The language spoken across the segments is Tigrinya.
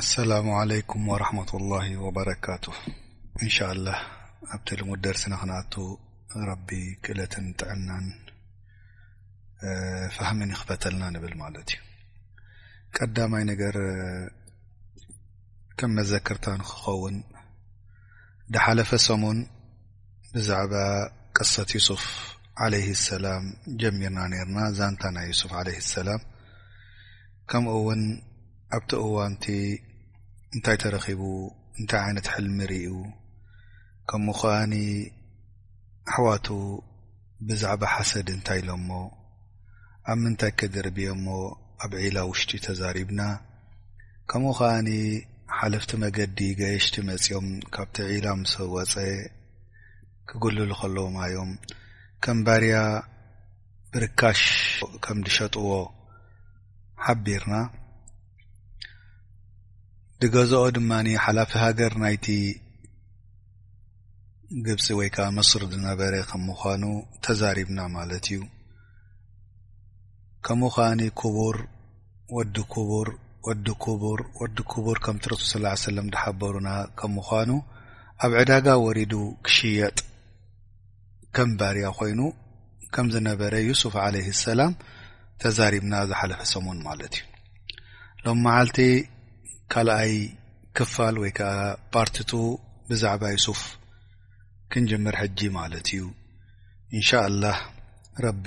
ኣሰላሙ ዓለይኩም ወረሕመቱላሂ ወበረካቱ እንሻኣላህ ኣብቲ ልሙድ ደርስና ክንኣቱ ረቢ ክእለትን ጥዕናን ፋህምን ይኽፈተልና ንብል ማለት እዩ ቀዳማይ ነገር ከም መዘክርታ ንክኸውን ዳሓለፈ ሰሙን ብዛዕባ ቅሰት ዩሱፍ ዓለይህ ሰላም ጀሚርና ነርና ዛንታ ናይ ዩሱፍ ዓለይህ ሰላም ከምኡ ውን ኣብቲ እዋንቲ እንታይ ተረኺቡ እንታይ ዓይነት ሕልሚ ሪኡ ከምኡ ከኣ ኣሕዋቱ ብዛዕባ ሓሰድ እንታይ ኢሎሞ ኣብ ምንታይ ከድርብዮሞ ኣብ ዒላ ውሽጢ ተዛሪብና ከምኡ ከኣ ሓለፍቲ መገዲ ገየሽቲ መጽዮም ካብቲ ዒላ ምስ ወጸ ክግልሉ ከለዎም ኣዮም ከም ባርያ ብርካሽ ከም ዝሸጥዎ ሓቢርና ድገዝኦ ድማ ሓላፊ ሃገር ናይቲ ግብፂ ወይ ከዓ ምስር ዝነበረ ከም ምዃኑ ተዛሪብና ማለት እዩ ከምኡ ከዓኒ ክቡር ወዲ ክቡር ወዲ ክቡር ወዲ ክቡር ከምቲ ረሱል ስላ ሰለም ዝሓበሩና ከም ምዃኑ ኣብ ዕዳጋ ወሪዱ ክሽየጥ ከም ባርያ ኮይኑ ከም ዝነበረ ዩሱፍ ዓለይህ ሰላም ተዛሪብና ዝሓለፈ ሰሙን ማለት እዩ ሎም መዓልቲ ካልኣይ ክፋል ወይ ከዓ ፓርቲቱ ብዛዕባ ዩሱፍ ክንጅምር ሕጂ ማለት እዩ እንሻ ላህ ረቢ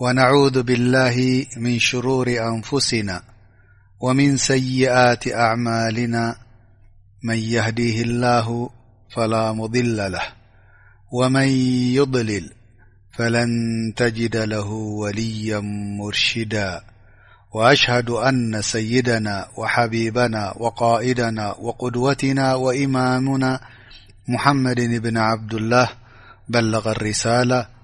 ونعوذ بالله من شرور أنفسنا ومن سيئات أعمالنا من يهديه الله فلا مضل له ومن يضلل فلن تجد له وليا مرشدا وأشهد أن سيدنا وحبيبنا وقائدنا وقدوتنا وإمامنا محمد بن عبدالله بلغ الرسالة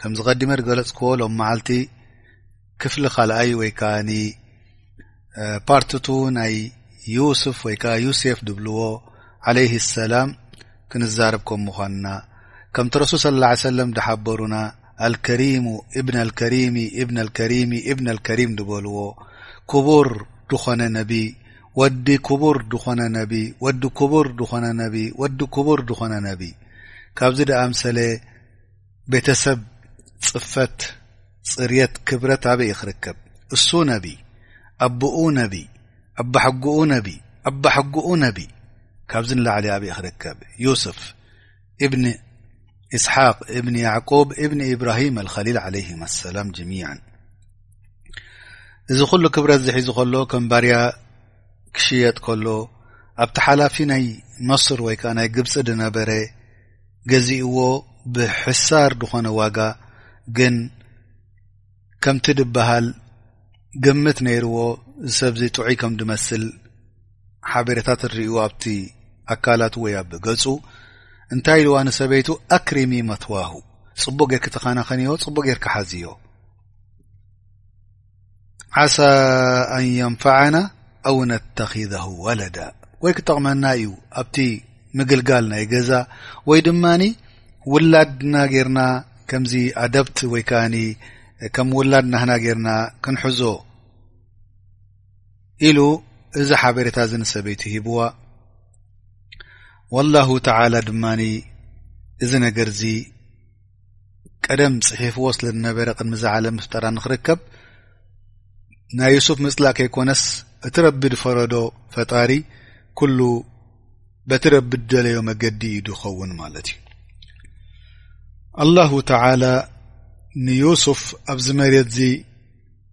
ከምዚ ቀዲመ ዝገለፅክዎ ሎም መዓልቲ ክፍሊ ካልኣይ ወይ ከዓ ፓርቲቱ ናይ ዩስፍ ወይ ከዓ ዩሴፍ ዝብልዎ ዓለይህ ሰላም ክንዛርብ ከም ምኳንና ከምቲ ረሱል ስለ ላ ሰለም ዝሓበሩና ኣልከሪሙ እብን ኣልከሪሚ እብን ኣልከሪሚ እብን ኣልከሪም ዝበልዎ ክቡር ዝኾነ ነቢ ወዲ ክቡር ዝኾነ ነቢ ወዲ ክቡር ዝኾነ ነቢ ወዲ ክቡር ዝኾነ ነቢ ካብዚ ድኣምሰለ ቤተሰብ ጽፈት ጽርየት ክብረት ኣበይ እዩ ክርከብ እሱ ነቢ ኣቦኡ ነቢ ኣባሕጉኡ ነቢ ኣባሕጉኡ ነቢ ካብዚ ንላዕሊ ኣበይ ክርከብ ዩስፍ እብኒ እስሓቅ እብኒ ያዕቁብ እብኒ እብራሂም ኣልኸሊል ዓለይሂም ኣሰላም ጀሚዓን እዚ ኩሉ ክብረት ዝሒዙ ከሎ ከም ባርያ ክሽየጥ ከሎ ኣብቲ ሓላፊ ናይ መስር ወይ ከዓ ናይ ግብፂ ዝነበረ ገዚእዎ ብሕሳር ዝኾነ ዋጋ ግን ከምቲ ድበሃል ግምት ነይርዎ ሰብዚ ጥዑይ ከም ድመስል ሓበሬታት ንሪእዎ ኣብቲ ኣካላት ወይ ኣብ ገፁ እንታይ ኢልዋ ንሰበይቱ ኣክሪሚ መትዋሁ ፅቡቅ ጌርኪ ተኻናኸንዮ ፅቡቅ ጌርኪ ሓዝዮ ዓሳ ኣን የንፋዓና ኣው ነተኪዘሁ ወለዳ ወይ ክጠቕመና እዩ ኣብቲ ምግልጋል ናይ ገዛ ወይ ድማ ውላድና ጌርና ከምዚ ኣደብት ወይ ከዓ ከም ውላድ ናህና ጌርና ክንሕዞ ኢሉ እዚ ሓበሬታ እዚ ንሰበይቲ ሂብዋ ወላሁ ተላ ድማ እዚ ነገር ዚ ቀደም ጽሒፍዎ ስለ ዝነበረ ቅድሚዛ ዓለም ምፍጠራ ንክርከብ ናይ ዩሱፍ ምጽላእ ከይኮነስ እቲ ረቢ ዝፈረዶ ፈጣሪ ኩሉ በቲ ረቢ ዝደለዮ መገዲ እዩ ዝኸውን ማለት እዩ ኣላሁ ተላ ንዩሱፍ ኣብዚ መሬት እዚ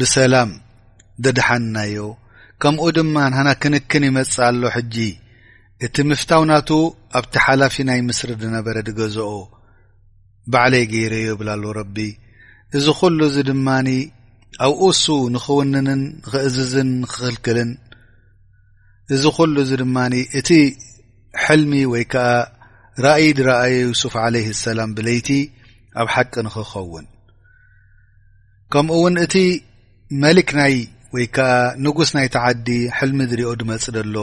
ብሰላም ደድሓንናዮ ከምኡ ድማ ንና ክንክን ይመጽ ኣሎ ሕጂ እቲ ምፍታው ናቱ ኣብቲ ሓላፊ ናይ ምስሪ ዝነበረ ድገዝኦ ባዕለይ ገይረዮ ይብላ ኣሎ ረቢ እዚ ኩሉ እዚ ድማ ኣብኡ እሱ ንኽውንንን ንኽእዝዝን ንኽኽልክልን እዚ ኩሉ እዚ ድማ እቲ ሕልሚ ወይ ከዓ ራእይ ድረኣየ ዩሱፍ ዓለይ ሰላም ብለይቲ ኣብ ሓቂ ንኽኸውን ከምኡ ውን እቲ መሊክ ናይ ወይ ከዓ ንጉስ ናይ ተዓዲ ሕልሚ ዝሪኦ ድመፅ ደሎ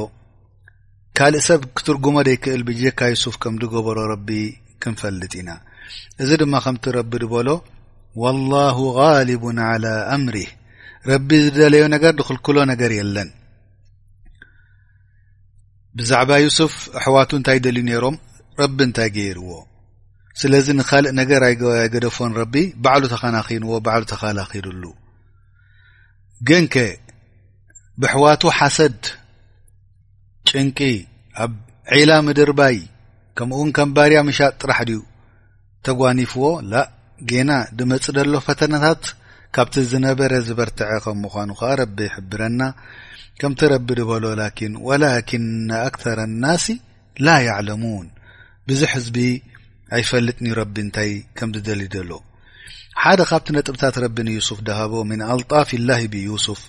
ካልእ ሰብ ክትርጉሞ ደይክእል ብጀካ ዩሱፍ ከም ዝገበሮ ረቢ ክንፈልጥ ኢና እዚ ድማ ከምቲ ረቢ ድበሎ ወላሁ غልቡ ዓላ ኣምሪህ ረቢ ዝደለዮ ነገር ዝኽልክሎ ነገር የለን ብዛዕባ ዩሱፍ ኣሕዋቱ እንታይ ደልዩ ነይሮም ረቢ እንታይ ገይርዎ ስለዚ ንኻልእ ነገር ኣይገደፎን ረቢ ባዕሉ ተኸናኺንዎ ባዕሉ ተኸላኺሉሉ ግን ከ ብኣሕዋቱ ሓሰድ ጭንቂ ኣብ ዒላ ምድርባይ ከምኡውን ከም ባርያ ምሻጥ ጥራሕ ድዩ ተጓኒፍዎ ላእ ጌና ድመጽእ ደሎ ፈተነታት ካብቲ ዝነበረ ዝበርተዐ ከም ምዃኑ ከኣ ረቢ ይሕብረና ከምቲ ረቢ ድበሎ ላኪን ወላኪነ ኣክተረ ናሲ ላ ያዕለሙን ብዙሕ ህዝቢ ኣይፈልጥን እዩ ረቢ እንታይ ከም ዝደሊ ደሎ ሓደ ካብቲ ነጥብታት ረቢ ንዩሱፍ ድሃቦ ምን ኣልጣፍ ላሂ ብዩሱፍ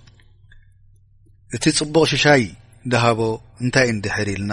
እቲ ጽቡቕ ሽሻይ ድሃቦ እንታይ እንድሕር ኢልና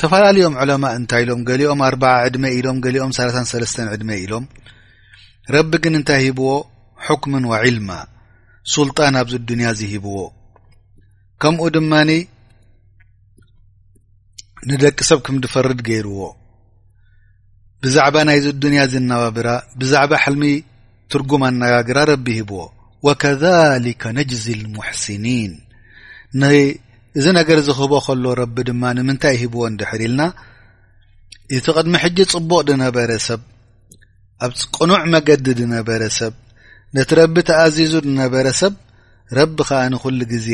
ተፈላለዮም ዕለማ እንታይ ኢሎም ገሊኦም ኣርዓ ዕድመ ኢሎም ገሊኦም ሰላሳን ሰለስተን ዕድመ ኢሎም ረቢ ግን እንታይ ሂብዎ ሕክምን ወዒልማ ሱልጣን ኣብዚ ዱንያ እዚ ሂብዎ ከምኡ ድማ ንደቂ ሰብ ክምድፈርድ ገይርዎ ብዛዕባ ናይዚ ዱንያ እዚ ኣነባብራ ብዛዕባ ሕልሚ ትርጉም ኣነጋግራ ረቢ ሂብዎ ወከሊከ ነጅዚ ልሙሕስኒን እዚ ነገር እዚ ክህቦ ከሎ ረቢ ድማ ንምንታይ ሂብዎ እንድሕር ኢልና እቲ ቅድሚ ሕጂ ፅቡቕ ድነበረ ሰብ ኣብ ቅኑዕ መገዲ ድነበረ ሰብ ነቲ ረቢ ተኣዚዙ ድነበረ ሰብ ረቢ ከዓ ንኩሉ ግዜ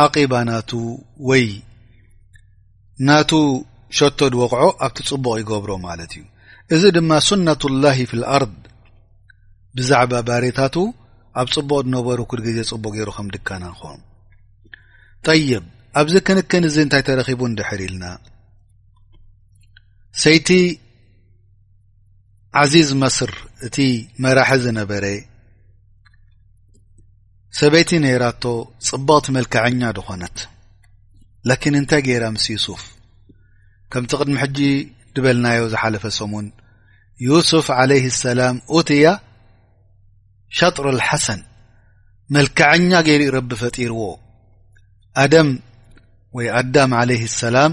ዓቂባናቱ ወይ ናቱ ሸቶ ድወቕዖ ኣብቲ ፅቡቕ ይገብሮ ማለት እዩ እዚ ድማ ሱነቱ ላሂ ፊ ልኣርድ ብዛዕባ ባሬታቱ ኣብ ፅቡቕ ድነበሩ ኩል ግዜ ፅቡቕ ገይሩ ከም ድከናኾም ጠይብ ኣብዚ ክንክን እዚ እንታይ ተረኪቡ ንድሕር ኢልና ሰይቲ ዓዚዝ መስር እቲ መራሒ ዝነበረ ሰበይቲ ነይራቶ ፅብቕቲ መልክዐኛ ድኾነት ላኪን እንታይ ገይራ ምስ ዩሱፍ ከምቲ ቅድሚ ሕጂ ድበልናዮ ዝሓለፈ ሰሙን ዩሱፍ ዓለይህ ሰላም ኡትያ ሻጥሮ ልሓሰን መልክዐኛ ገይሩ ረቢ ፈጢርዎ ኣደም ወይ ኣዳም ዓለይህ ሰላም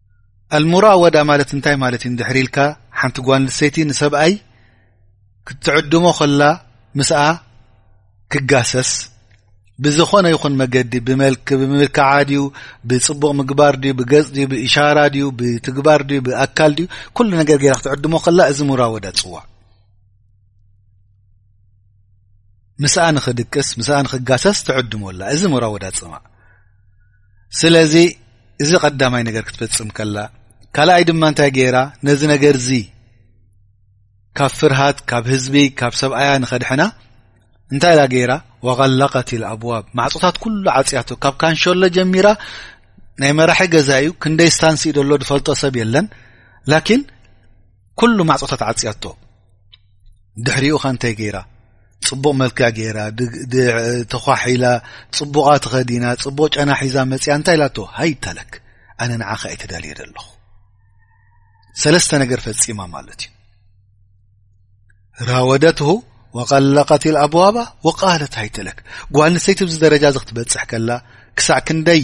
ኣልሙራወዳ ማለት እንታይ ማለት እዩ ድሕሪ ኢልካ ሓንቲ ጓንሰይቲ ንሰብኣይ ክትዕድሞ ከላ ምስኣ ክጋሰስ ብዝኾነ ይኹን መገዲ ብምልክዓ ድዩ ብፅቡቕ ምግባር ድዩ ብገፅ ድዩ ብእሻራ ድዩ ብትግባር ድዩ ብኣካል ድዩ ኩሉ ነገር ገይራ ክትዕድሞ ከላ እዚ ሙራወዳ ፅዋዕ ምስኣ ንኽድቅስ ምስኣ ንኽጋሰስ ትዕድሞ ኣላ እዚ መራወዳ ፅማእ ስለዚ እዚ ቀዳማይ ነገር ክትፈፅም ከላ ካልኣይ ድማ እንታይ ገይራ ነዚ ነገር እዚ ካብ ፍርሃት ካብ ህዝቢ ካብ ሰብኣያ ንኸድሐና እንታይ ላ ገይራ ወቀለቀት ልኣብዋብ ማዕፆታት ኩሉ ዓፅያቶ ካብ ካንሸሎ ጀሚራ ናይ መራሒ ገዛ እዩ ክንደይ ስታንሲእ ደሎ ዝፈልጦ ሰብ የለን ላኪን ኩሉ ማዕፆታት ዓፅያቶ ድሕሪኡ ኸ እንታይ ገይራ ፅቡቕ መልክዕ ገይራ ተኳሒላ ፅቡቓ ተኸዲና ፅቡቕ ጨና ሒዛ መፅያ እንታይ ኢላቶ ሃይታለክ ኣነ ንዓኸ ኣይተዳልየ ዘለኹ ሰለስተ ነገር ፈፂማ ማለት እዩ ራወደትሁ ወቀለቀት ልኣብዋባ ወቃለት ሃይተለክ ጓል ንሰይቲ ብዚ ደረጃ እዚ ክትበፅሕ ከላ ክሳዕ ክንደይ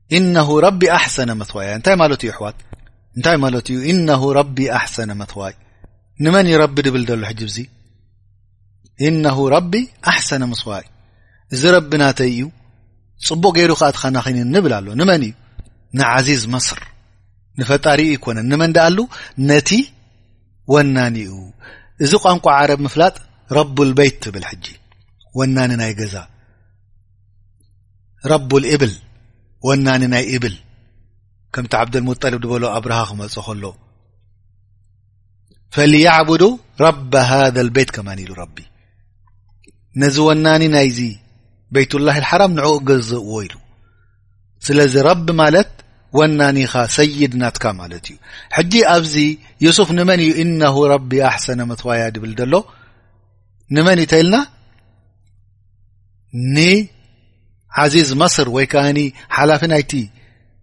እነሁ ረቢ ኣሕሰነ መትዋያ እንታይ ማለት እዩ ኣሕዋት እንታይ ማለት እዩ እነሁ ረቢ ኣሕሰነ መትዋይ ንመን እዩ ረቢ ድብል ዘሎ ሕጂ ብዙ እነሁ ረቢ ኣሕሰነ መስዋይ እዚ ረቢ ናተይ እዩ ፅቡቕ ገይሩ ከኣ ትኸናኺኒ ንብል ኣሎ ንመን እዩ ንዓዚዝ መስር ንፈጣሪ ዩ ኣይኮነን ንመን ደኣሉ ነቲ ወናኒ እዩ እዚ ቋንቋ ዓረብ ምፍላጥ ረቡልበይት ትብል ሕጂ ወናኒ ናይ ገዛ ረቡል እብል ወናኒ ናይ እብል ከምቲ ዓብደልሙጠልብ ዝበሎ ኣብርሃ ክመፅእ ከሎ ፈልያዕቡዱ ረባ ሃذ ልቤት ከማ ኢሉ ረቢ ነዚ ወናኒ ናይዚ ቤትላ ሓራም ንዕኡ ገዘእዎ ኢሉ ስለዚ ረቢ ማለት ወናኒኻ ሰይድ ናትካ ማለት እዩ ሕጂ ኣብዚ ዩሱፍ ንመን እዩ እነሁ ረቢ ኣሕሰነ መትዋያ ድብል ዘሎ ንመን እተኢልና ንዓዚዝ መስር ወይ ከዓ ሓላፊ ናይቲ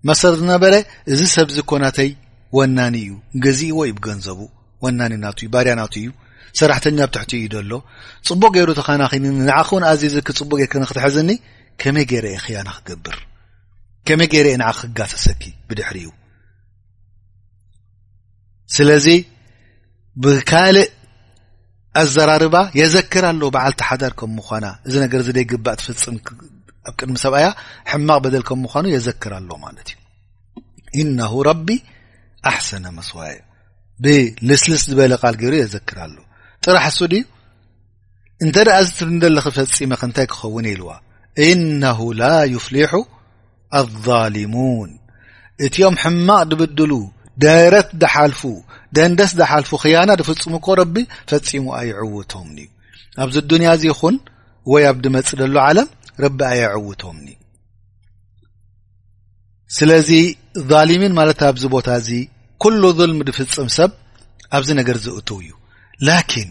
መሰር ዝነበረ እዚ ሰብ ዚ ኮናተይ ወናኒ እዩ ገዚእዎ ዩ ብገንዘቡ ወናኒ ና ዩ ባርያ ናቱ እዩ ሰራሕተኛ ብ ትሕቲ እዩ ዘሎ ፅቡቅ ገይሩ ተኻናኺኒ ንዓኽ ውን ኣዚዝ ክፅቡቅ ገይር ንክትሕዝኒ ከመይ ገይረ የ ክያና ክገብር ከመይ ገይረ የ ንዓ ክጋሰሰኪ ብድሕሪ እዩ ስለዚ ብካልእ ኣዘራርባ የዘክር ኣሎ በዓልቲ ሓዳር ከም ምኳና እዚ ነገር ዚ ዘይግባእ ትፍፅም ኣብ ቅድሚ ሰብኣያ ሕማቕ በደል ከም ምኳኑ የዘክር ኣሎ ማለት እዩ እነሁ ረቢ ኣሕሰነ መስዋየ ብልስልስ ዝበለ ቃል ገይሩ የዘክር ኣሎ ጥራሕ እሱ ድዩ እንተ ደኣ ዝትብንደለኺ ፈፂመኺ እንታይ ክኸውን ኢልዋ እነሁ ላ ዩፍሊሑ ኣዛሊሙን እቲኦም ሕማቕ ድብድሉ ደረት ድሓልፉ ደንደስ ድሓልፉ ክያና ድፍፅሙ እኮ ረቢ ፈፂሙ ኣይዕውቶምን እዩ ኣብዚ ዱንያ እዚ ይኹን ወይ ኣብ ድመፅ ደሎ ዓለም ረቢ ኣየዕውቶምን እዩ ስለዚ ዛሊሚን ማለት ኣብዚ ቦታ እዚ ኩሉ ظልሚ ድፍፅም ሰብ ኣብዚ ነገር ዘእትው እዩ ላኪን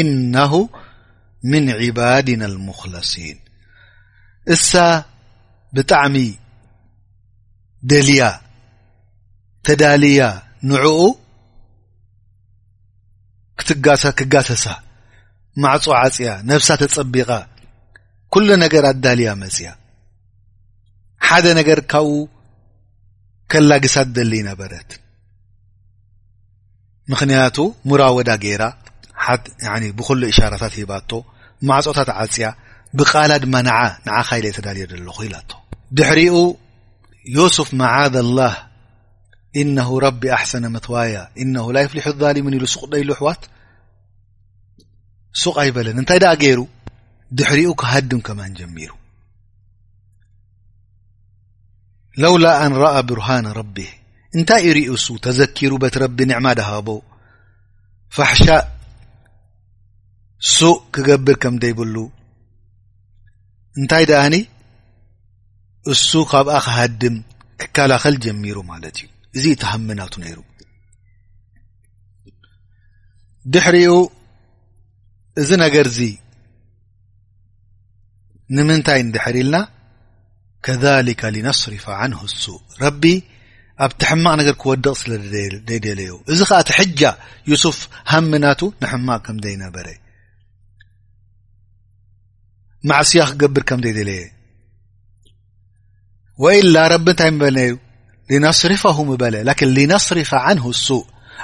እነሁ ምን ዕባድና ልሙክለሲን እሳ ብጣዕሚ ደልያ ተዳልያ ንዕኡ ክትጋሳ ክጋሰሳ ማዕፁ ዓፅያ ነብሳ ተፀቢቓ ኩሉ ነገር ኣዳልያ መፅያ ሓደ ነገር ካብኡ ከላግሳ ደሊ ነበረት ምኽንያቱ ሙራወዳ ገይራ ብኹሉ እሻራታት ሂባቶ ማዕፆታት ዓፅያ ብቃላ ድማ ንዓ ንዓኻ ኢለ ተዳልየ ዘለኹ ኢላቶ ድሕሪኡ ዮሱፍ መዓዘ ላህ ኢነሁ ረቢ ኣሕሰነ መትዋያ ኢነሁ ላ ይፍሊሑ ዛሊሙን ኢሉ ሱቕ ዶ ኢሉ ኣሕዋት ሱቕ ኣይበለን እንታይ ደኣ ገይሩ ድሕሪኡ ክሃድም ከማን ጀሚሩ ለውላ ኣን ረኣ ብርሃን ረቢ እንታይ እዩ ርእሱ ተዘኪሩ በት ረቢ ንዕማ ድሃቦ ፋሕሻእ ሱቅ ክገብር ከም ደይብሉ እንታይ ደኣኒ እሱ ካብኣ ክሃድም ክከላኸል ጀሚሩ ማለት እዩ እዚ እቲ ሃምናቱ ነይሩ ድሕሪኡ እዚ ነገር እዚ ንምንታይ እንድሕር ኢልና ከሊከ ነስርፋ ዓንሁ ሱእ ረቢ ኣብቲ ሕማቕ ነገር ክወድቕ ስለ ደይደለዮ እዚ ከዓ እቲ ሕጃ ዩሱፍ ሃምናቱ ንሕማቕ ከም ዘይነበረ ማዕስያ ክገብር ከም ዘይደለየ ወይላ ረቢ እንታይ ምበለ እዩ ሊነስሪፋ ምበለ ላኪን ሊነስሪፋ ዓንሁ ሱእ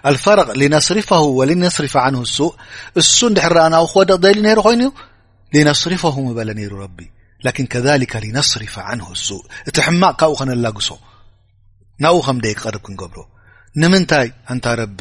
ኣልፈረቅ ሊነስሪፋ ወሊነስሪፋ ዓንሁ ሱእ እሱ እንድሕር ኣ ናብኡ ክወደቕ ደልዩ ነይሩ ኮይኑ እዩ ሊነስሪፋ ምበለ ነይሩ ረቢ ላኪን ከሊከ ሊነስሪፋ ዓንሁ ሱእ እቲ ሕማቕ ካብኡ ከነላግሶ ናብኡ ከም ደይ ክቐርብ ክንገብሮ ንምንታይ ኣንታ ረቢ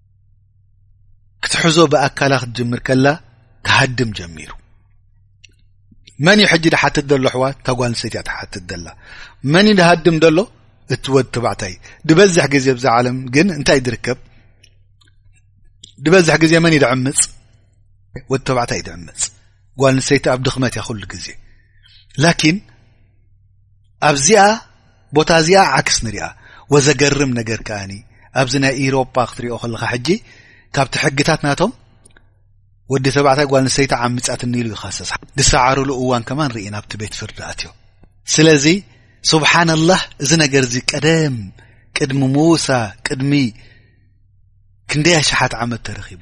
ክትሕዞ ብኣካላ ክትጅምር ከላ ክሃድም ጀሚሩ መን እዩ ሕጂ ድሓትት ዘሎ ኣሕዋ ታጓንሰይት እያ ትሓትት ዘላ መን እዩ ድሃድም ዘሎ እቲ ወድ ተባዕታይ ድበዝሕ ግዜ ብዛ ዓለም ግን እንታይ ድርከብ ድበዝሕ ግዜ መን እዩ ድዕምፅ ወድ ተባዕታይ እዩ ድዕምፅ ጓንሰይቲ ኣብ ድኽመት እያ ኩሉ ግዜ ላኪን ኣብዚኣ ቦታ እዚኣ ዓክስ ንሪኣ ወዘገርም ነገር ከኣኒ ኣብዚ ናይ ኢሮጳ ክትሪኦ ከለካ ሕጂ ካብቲ ሕግታት ናቶም ወዲ ተባዕታይ ጓል ንሰይቲ ዓሚጻት እኒኢሉ ይኸሰስ ዝሰዓርሉ እዋን ከማን ርኢ ናብቲ ቤት ፍርዲ ኣትዮ ስለዚ ስብሓን ላህ እዚ ነገር እዚ ቀደም ቅድሚ ሙሳ ቅድሚ ክንደይ ኣሽሓት ዓመት ተረኺቡ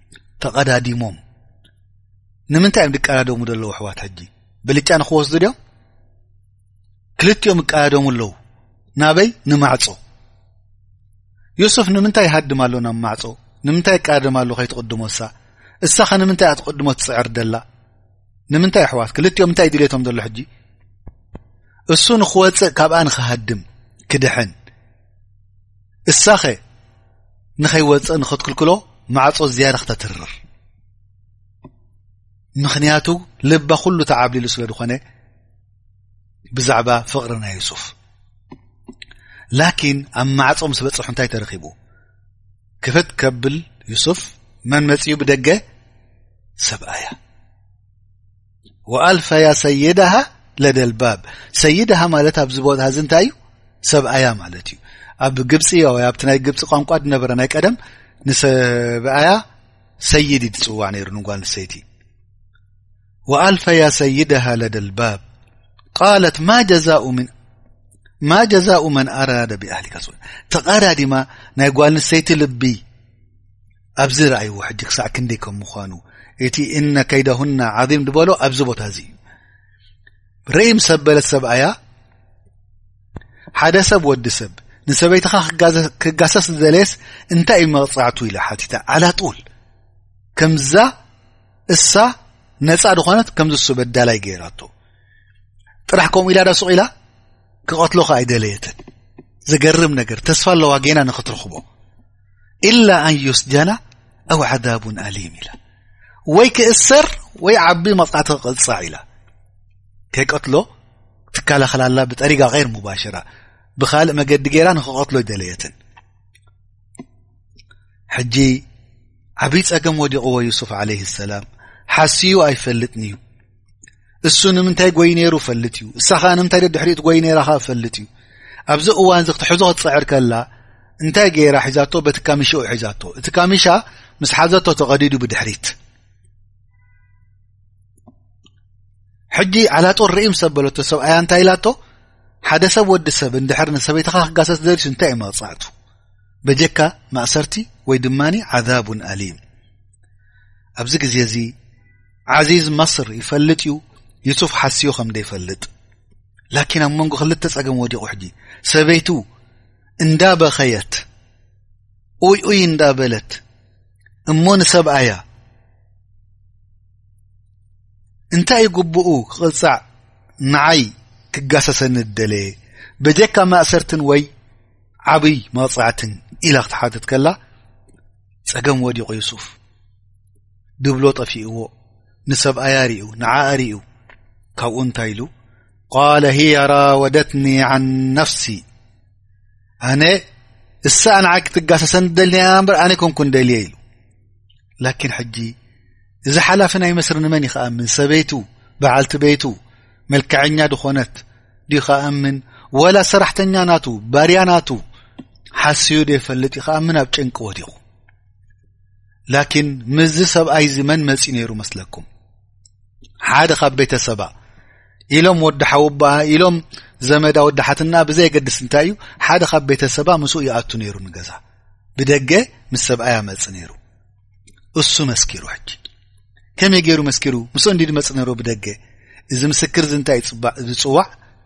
ተቐዳዲሞም ንምንታይ እዮም ዝቀዳደሙ ዘለዉ ኣሕዋት ሕጂ ብልጫ ንክወስዱ ድዮም ክልቲኦም ይቀዳደሙ ኣለዉ ናበይ ንማዕጾ ዮሱፍ ንምንታይ ይሃድም ኣሎ ናብ ማዕጾ ንምንታይ ይቀዳደም ኣሎ ከይትቕድሞ እሳ እሳኸ ንምንታይ እኣ ትቕድሞ ትፅዕር ደላ ንምንታይ ኣሕዋት ክልቲኦም እንታይ ድልቶም ዘሎ ሕጂ እሱ ንክወፅእ ካብኣ ንክሃድም ክድሕን እሳኸ ንኸይወፅእ ንኽትክልክሎ ማዕፆ ዝያዳ ክተትርር ምኽንያቱ ልባ ኩሉ ተዓብሊሉ ስለ ዝኾነ ብዛዕባ ፍቕሪ ናይ ዩሱፍ ላኪን ኣብ ማዕፆ ምስ በፅሑ እንታይ ተረኺቡ ክፍት ከብል ዩሱፍ መን መፅኡ ብደገ ሰብኣያ ወኣልፈያ ሰይድሃ ለደልባብ ሰይድሃ ማለት ኣብዚ ቦታ እዚ እንታይ እዩ ሰብኣያ ማለት እዩ ኣብ ግብፂ ዮ ኣብቲ ናይ ግብፂ ቋንቋ ድነበረ ናይ ቀደም ንሰብኣያ ሰይድ ዩ ዝፅዋዕ ነይሩ ንጓል ንሰይቲ ወኣልፈያ ሰይድሃ ለደልባብ ቃለት ማ ጀዛኡ ምን ማ ጀዛኡ መን ኣራደ ብኣህሊካ ተቓዳዲማ ናይ ጓል ንሰይቲ ልቢ ኣብዚ ርኣይዎ ሕጂ ክሳዕ ክንደይ ከም ምዃኑ እቲ እነ ከይደሁና ዓም ዝበሎ ኣብዚ ቦታ እዚ እዩ ርእይ ምስ ኣበለት ሰብኣያ ሓደ ሰብ ወዲ ሰብ ንሰበይትኻ ክጋሰስ ዝደለየስ እንታይ እዩ መቕፃዕቱ ኢላ ሓቲታ ዓላጡል ከምዛ እሳ ነፃ ድኾነት ከምዚ እሱ በዳላይ ገይራቶ ጥራሕ ከምኡ ኢላ ዳሱቕ ኢላ ክቐትሎኻ ኣይደለየትን ዘገርም ነገር ተስፋ ኣለዋ ጌና ንኽትረኽቦ ኢላ ኣን ዩስጀና ኣው ዓዛቡን ኣሊም ኢላ ወይ ክእሰር ወይ ዓቢ መቕጻዕቲ ክቕጻዕ ኢላ ከይቀትሎ ትከላኸላላ ብጠሪጋ غይር ሙባሽራ ብካልእ መገዲ ገይራ ንክቐትሎ ይደለየትን ሕጂ ዓብይ ጸገም ወዲቕዎ ዩሱፍ ዓለይህ ሰላም ሓስዩ ኣይፈልጥን እዩ እሱ ንምንታይ ጎይ ነይሩ ፈልጥ እዩ እሳ ኸዓ ንምንታይ ደድሕሪኡ ትጎይ ነራ ኸ ፈልጥ እዩ ኣብዚ እዋን ዚ ክትሕዞ ክትፅዕር ከላ እንታይ ገይራ ሒዛቶ በቲ ካሚሽኡ ሒዛቶ እቲ ካሚሻ ምስ ሓዘቶ ተቐዲዱ ብድሕሪት ሕጂ ዓላጦር ርኢ ምስ ኣበለቶ ሰብኣያ እንታይ ኢላቶ ሓደ ሰብ ወዲ ሰብ እንድሕር ንሰበይትኻ ክጋሰስ ዘልሱ እንታይ እዩ መቕፃዕቱ በጀካ ማእሰርቲ ወይ ድማ ዓዛቡን ኣሊም ኣብዚ ግዜ እዚ ዓዚዝ መስር ይፈልጥ እዩ ዩሱፍ ሓስዮ ከም ደይፈልጥ ላኪን ኣብ መንጎ ክልተ ጸገም ወዲቑ ሕጂ ሰበይቱ እንዳ በኸየት ኡይ ኡይ እንዳ በለት እሞ ንሰብኣያ እንታይ እዩ ግቡኡ ክቕጻዕ ንዓይ ክጋሰሰኒ ደለየ በጀካ ማእሰርትን ወይ ዓብይ መቕጻዕትን ኢላ ክትሓትት ከላ ጸገም ወዲቑ ዩሱፍ ድብሎ ጠፊእዎ ንሰብኣያ ርዩ ንዓኣ ርዩ ካብኡ እንታይ ኢሉ ቃል ህያ ራወደትኒ ዓን ነፍሲ ኣነ እሳ ኣንዓቂ ትጋሰሰኒ ደልኒያ እበር ኣነ ኮንኩ ደልየ ኢሉ ላኪን ሕጂ እዚ ሓላፊ ናይ መስሪ ንመን ዩ ከኣምን ሰበይቱ በዓልቲ ቤቱ መልክዐኛ ድኾነት ድዩ ከኣምን ወላ ሰራሕተኛ ናቱ ባርያ ናቱ ሓስዩ ዶ ይፈልጥ ዩ ከኣምን ኣብ ጨንቂ ወዲቑ ላኪን ምስዚ ሰብኣይ እዚ መን መፂ ነይሩ መስለኩም ሓደ ኻብ ቤተሰባ ኢሎም ወዲ ሓውቦኣ ኢሎም ዘመዳ ወዲ ሓትና ብዘየገድስ እንታይ እዩ ሓደ ኻብ ቤተሰባ ምስኡ ይኣቱ ነይሩ ንገዛ ብደገ ምስ ሰብኣያ መፅ ነይሩ እሱ መስኪሩ ሕጂ ከመይ ገይሩ መስኪሩ ምስ እንዲ ድመፅ ነይሩ ብደገ እዚ ምስክር እዚ እንታይ ዝፅዋዕ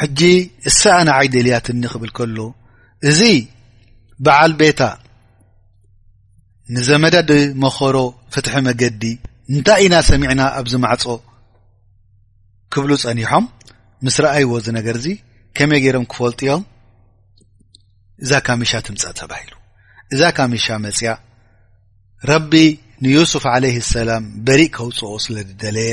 ሕጂ እሳ ኣነ ዓይ ደልያትኒ ክብል ከሎ እዚ በዓል ቤታ ንዘመዳ ድመኸሮ ፍትሒ መገዲ እንታይ ኢና ሰሚዕና ኣብዚ ማዕጾ ክብሉ ጸኒሖም ምስ ረኣይዎ እዚ ነገር እዚ ከመይ ገይሮም ክፈልጡ እዮም እዛ ካሚሻ ትምጻእ ተባሂሉ እዛ ካሚሻ መጽያ ረቢ ንዩሱፍ ዓለይህ ሰላም በሪእ ከውጽኦ ስለ ዝደለየ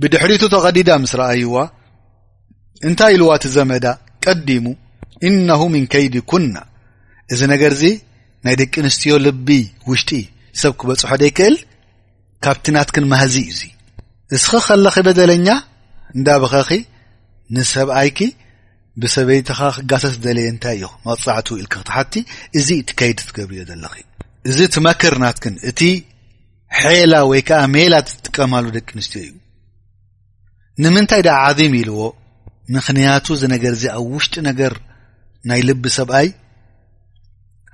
ብድሕሪቱ ተቐዲዳ ምስ ረኣይዋ እንታይ ኢልዋ እቲ ዘመዳ ቀዲሙ እነሁ ምን ከይዲ ኩና እዚ ነገር እዚ ናይ ደቂ ኣንስትዮ ልቢ ውሽጢ ሰብ ክበፅሖ ደይክእል ካብቲ ናትክን ማህዚ እዩ እዙ እስኺ ከለኺ በደለኛ እንዳበኸኺ ንሰብኣይኪ ብሰበይትኻ ክጋሰስ ደለየ እንታይ እዩ መቕፃዕቱ ኢልክ ክትሓቲ እዚ እቲ ከይዲ ትገብርዮ ዘለኺ እዚ ትመክር ናትክን እቲ ሐላ ወይ ከዓ ሜላ ዝጥቀማሉ ደቂ ኣንስትዮ እዩ ንምንታይ ደኣ ዓም ኢልዎ ምኽንያቱ እዚ ነገር እዚ ኣብ ውሽጢ ነገር ናይ ልቢ ሰብኣይ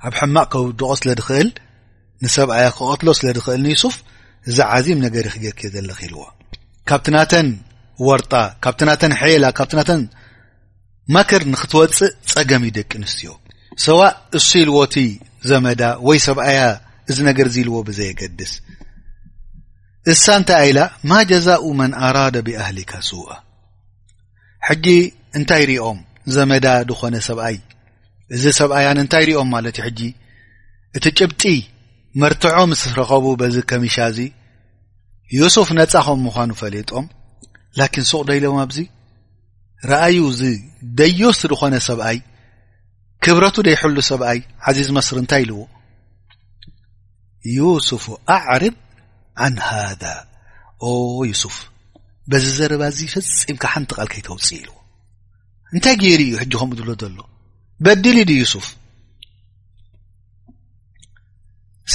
ኣብ ሕማቅ ከውድቆ ስለ ድኽእል ንሰብኣያ ክቐትሎ ስለ ድኽእል ንዩሱፍ እዚ ዓዚም ነገር ይክገርክ ዘለኽ ኢልዎ ካብቲ ናተን ወርጣ ካብቲ ናተን ሐላ ካብቲ ናተን መክር ንክትወፅእ ፀገም እዩ ደቂ ኣንስትዮ ሰዋእ እሱ ኢልዎ እቲ ዘመዳ ወይ ሰብኣያ እዚ ነገር እዚ ኢልዎ ብዘየገድስ እሳ እንታይ ኢላ ማ ጀዛኡ መን ኣራደ ብኣህሊካ ስውኣ ሕጊ እንታይ ሪኦም ዘመዳ ዝኾነ ሰብኣይ እዚ ሰብኣያን እንታይ ሪኦም ማለት እዩ ሕጂ እቲ ጭብጢ መርትዖ ምስ ረኸቡ በዚ ከሚሻ እዚ ዮሱፍ ነፃ ኸም ምዃኑ ፈሊጦም ላኪን ሱቕ ዶ ኢሎም ኣብዚ ረኣዩ እዚ ደዮስ ዝኾነ ሰብኣይ ክብረቱ ደይሕሉ ሰብኣይ ዓዚዝ መስሪ እንታይ ኢልዎ ዩሱፍ ኣዕርብ ዓን ሃذ ኦ ዩሱፍ በዚ ዘረባ እዚ ፈፂምካ ሓንቲ ቓል ከይተውፅእ ኢልዎ እንታይ ገይሩ እዩ ሕጂ ከምኡ ዝብሎ ዘሎ በዲሊ ዩሱፍ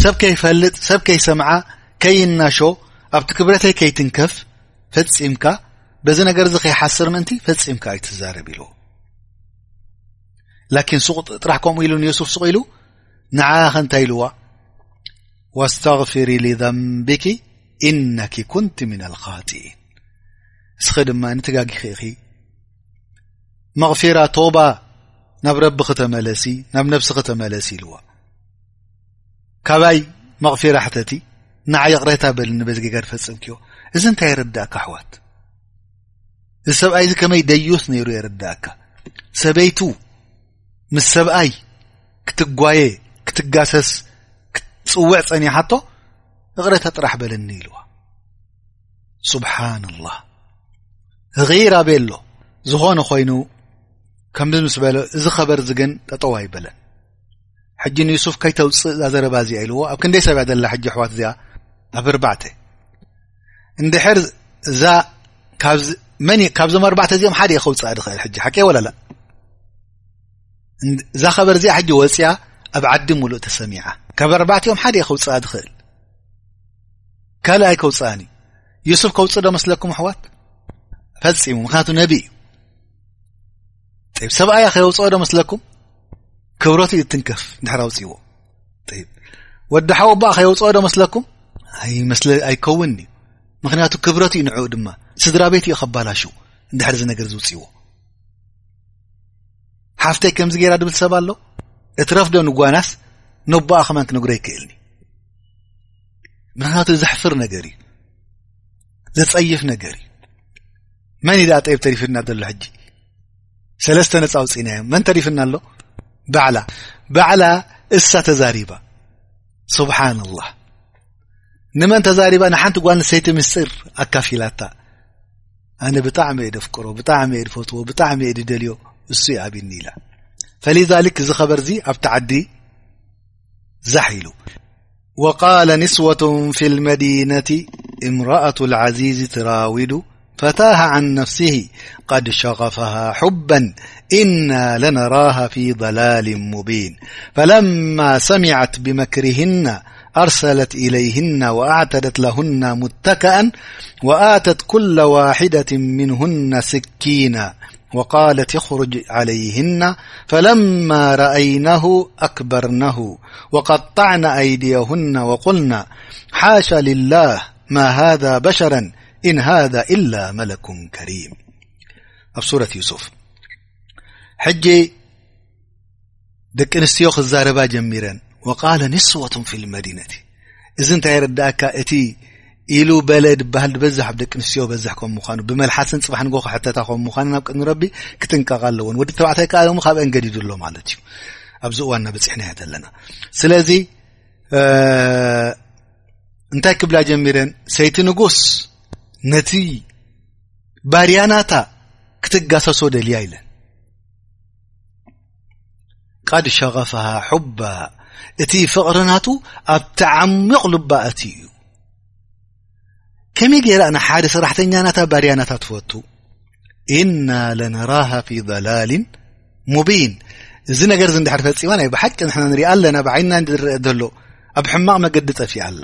ሰብ ከይፈልጥ ሰብ ከይሰምዓ ከይናሾ ኣብቲ ክብረተይ ከይትንከፍ ፈፂምካ በዚ ነገር እዚ ከይሓስር ምእንቲ ፈፂምካ ኣይትዛረብ ኢልዎ ላኪን ሱቕ ጥራሕ ከምኡ ኢሉ ንየሱፍ ሱቕ ኢሉ ንዓ ከንታይ ኢልዋ ዋስተغፍሪ ሊዘንቢኪ ኢነኪ ኩንቲ ምና ልካጢኢን እስኺ ድማ ንትጋጊኺ ኢኺ መቕፊራ ቶባ ናብ ረቢ ክተመለሲ ናብ ነብሲ ክተመለሲ ኢልዋ ካባይ መቕፊራ ሕተቲ ንዓ ይቕሬታ በል ንበዚ ጌጋ ፈጸምክዮ እዚ እንታይ የረዳእካ ኣሕዋት እዚ ሰብኣይ እዚ ከመይ ደዩስ ነይሩ የረዳእካ ሰበይቱ ምስ ሰብኣይ ክትጓየ ክትጋሰስ ክትጽውዕ ጸኒሓቶ እቕሬታ ጥራሕ በለኒ ኢልዋ ስብሓን ላህ ር ኣበይ ኣሎ ዝኾነ ኮይኑ ከምዚ ምስ በሎ እዚ ኸበር ዚ ግን ጠጠዋ ይበለን ሕጂ ንዩሱፍ ከይተውፅእ እዛ ዘረባ እዚኣ ኢልዎ ኣብ ክንደይ ሰብያ ዘላ ሕጂ ኣሕዋት እዚኣ ኣብ ኣርባዕተ እንድሕር እዛ መን ካብዞም ኣርባዕተ እዚኦም ሓደ ዩ ከውፅኣ ድኽእል ሕጂ ሓቂ ወላላ እዛ ኸበር እዚኣ ሕጂ ወፅያ ኣብ ዓዲ ምሉእ ተሰሚዓ ካብ ኣርባዕተ ኦም ሓደ ዩ ከውፅኣ ድኽእል ካልእ ኣይከውፅኣን እዩ ዩሱፍ ከውፅ ዶ መስለኩም ኣሕዋት ፈፂሙ ምክንያቱ ነቢ እዩ ሰብኣያ ከየውፅኦ ዶ መስለኩም ክብረቱ እዩ ትንከፍ ድሕር ኣውፅዎ ወዲ ሓው እባ ከየውፅኦ ዶ መስለኩም ኣይመስለ ኣይከውን እዩ ምክንያቱ ክብረቱ እዩ ንዕኡ ድማ ስድራ ቤት እዩ ከባላሹ ንድሕር ዚ ነገር ዝውፅዎ ሓፍተይ ከምዚ ገይራ ድብል ሰብ ኣሎ እትረፍዶ ንጓናስ ነቦኣ ከማን ክነግሮ ኣይክእልኒ ምክንያቱ ዘሕፍር ነገር እዩ ዘፀይፍ ነገር እዩ መን እዩ ዳኣ ጠይብ ተሪፍና ዘሎ ሕጂ ሰለስተ ነፃ ውፅኢናዮም መን ተሪፍና ኣሎ ባዕላ ባዕላ እሳ ተዛሪባ ስብሓና ላህ ንመን ተዛሪባ ንሓንቲ ጓል ንሰይቲ ምስጢር ኣካፊላታ ኣነ ብጣዕሚ እየ ደፍቅሮ ብጣዕሚ እየ ድፈትዎ ብጣዕሚ እየ ድደልዮ እሱ ይኣብኒ ኢላ ፈሊዛሊክ ዝኸበርዚ ኣብቲ ዓዲ زحلوقال نسوة في المدينة امرأة العزيز تراود فتاه عن نفسه قد شغفها حبا إنا لنراها في ضلال مبين فلما سمعت بمكرهن أرسلت إليهن وأعتدت لهن متكأ وآتت كل واحدة منهن سكينا وقالت اخرج عليهن فلما رأينه أكبرنه وقطعن أيديهن وقلن حاش لله ما هذا بشرا إن هذا إلا ملك كريم سورة يوسف ج ደቂ ኣንስትዮ ክዛረባ ጀሚረን ወቃለ ንስወቱ ፊ ልመዲነቲ እዚ እንታይ የረዳእካ እቲ ኢሉ በለ ድበሃል ድበዛሕ ብ ደቂ ኣንስትዮ በዝሕ ከም ምኳኑ ብመልሓስን ፅባሕ ንጎ ክሕተታ ከም ምኳኑ ናብ ቅድሚ ረቢ ክጥንቀቃ ኣለዎን ወዲ ተባዕታይ ከዓ ሞ ካብ እንገዲዱ ኣሎ ማለት እዩ ኣብዚ እዋን ናበፅሕና እያ ዘለና ስለዚ እንታይ ክብላ ጀሚረን ሰይቲ ንጉስ ነቲ ባርያናታ ክትጋሰሶ ደልያ ኢለን ቃድ ሸغፍሃ ሑባ እቲ ፍቕሪ ናቱ ኣብ ተዓሚቕ ልባ ኣትዩ እዩ ከመይ ገይራ ን ሓደ ሰራሕተኛ ናታ ባርያ ናታ ትፈቱ እና ለነራሃ ፊ ضላልን ሙቢን እዚ ነገር እዚ ንድሕር ፈፂማ ናይ ብሓቂ ንሕና ንሪኣ ኣለና ብዓይንና ዝረአ ዘሎ ኣብ ሕማቕ መገዲ ጠፊኣ ኣላ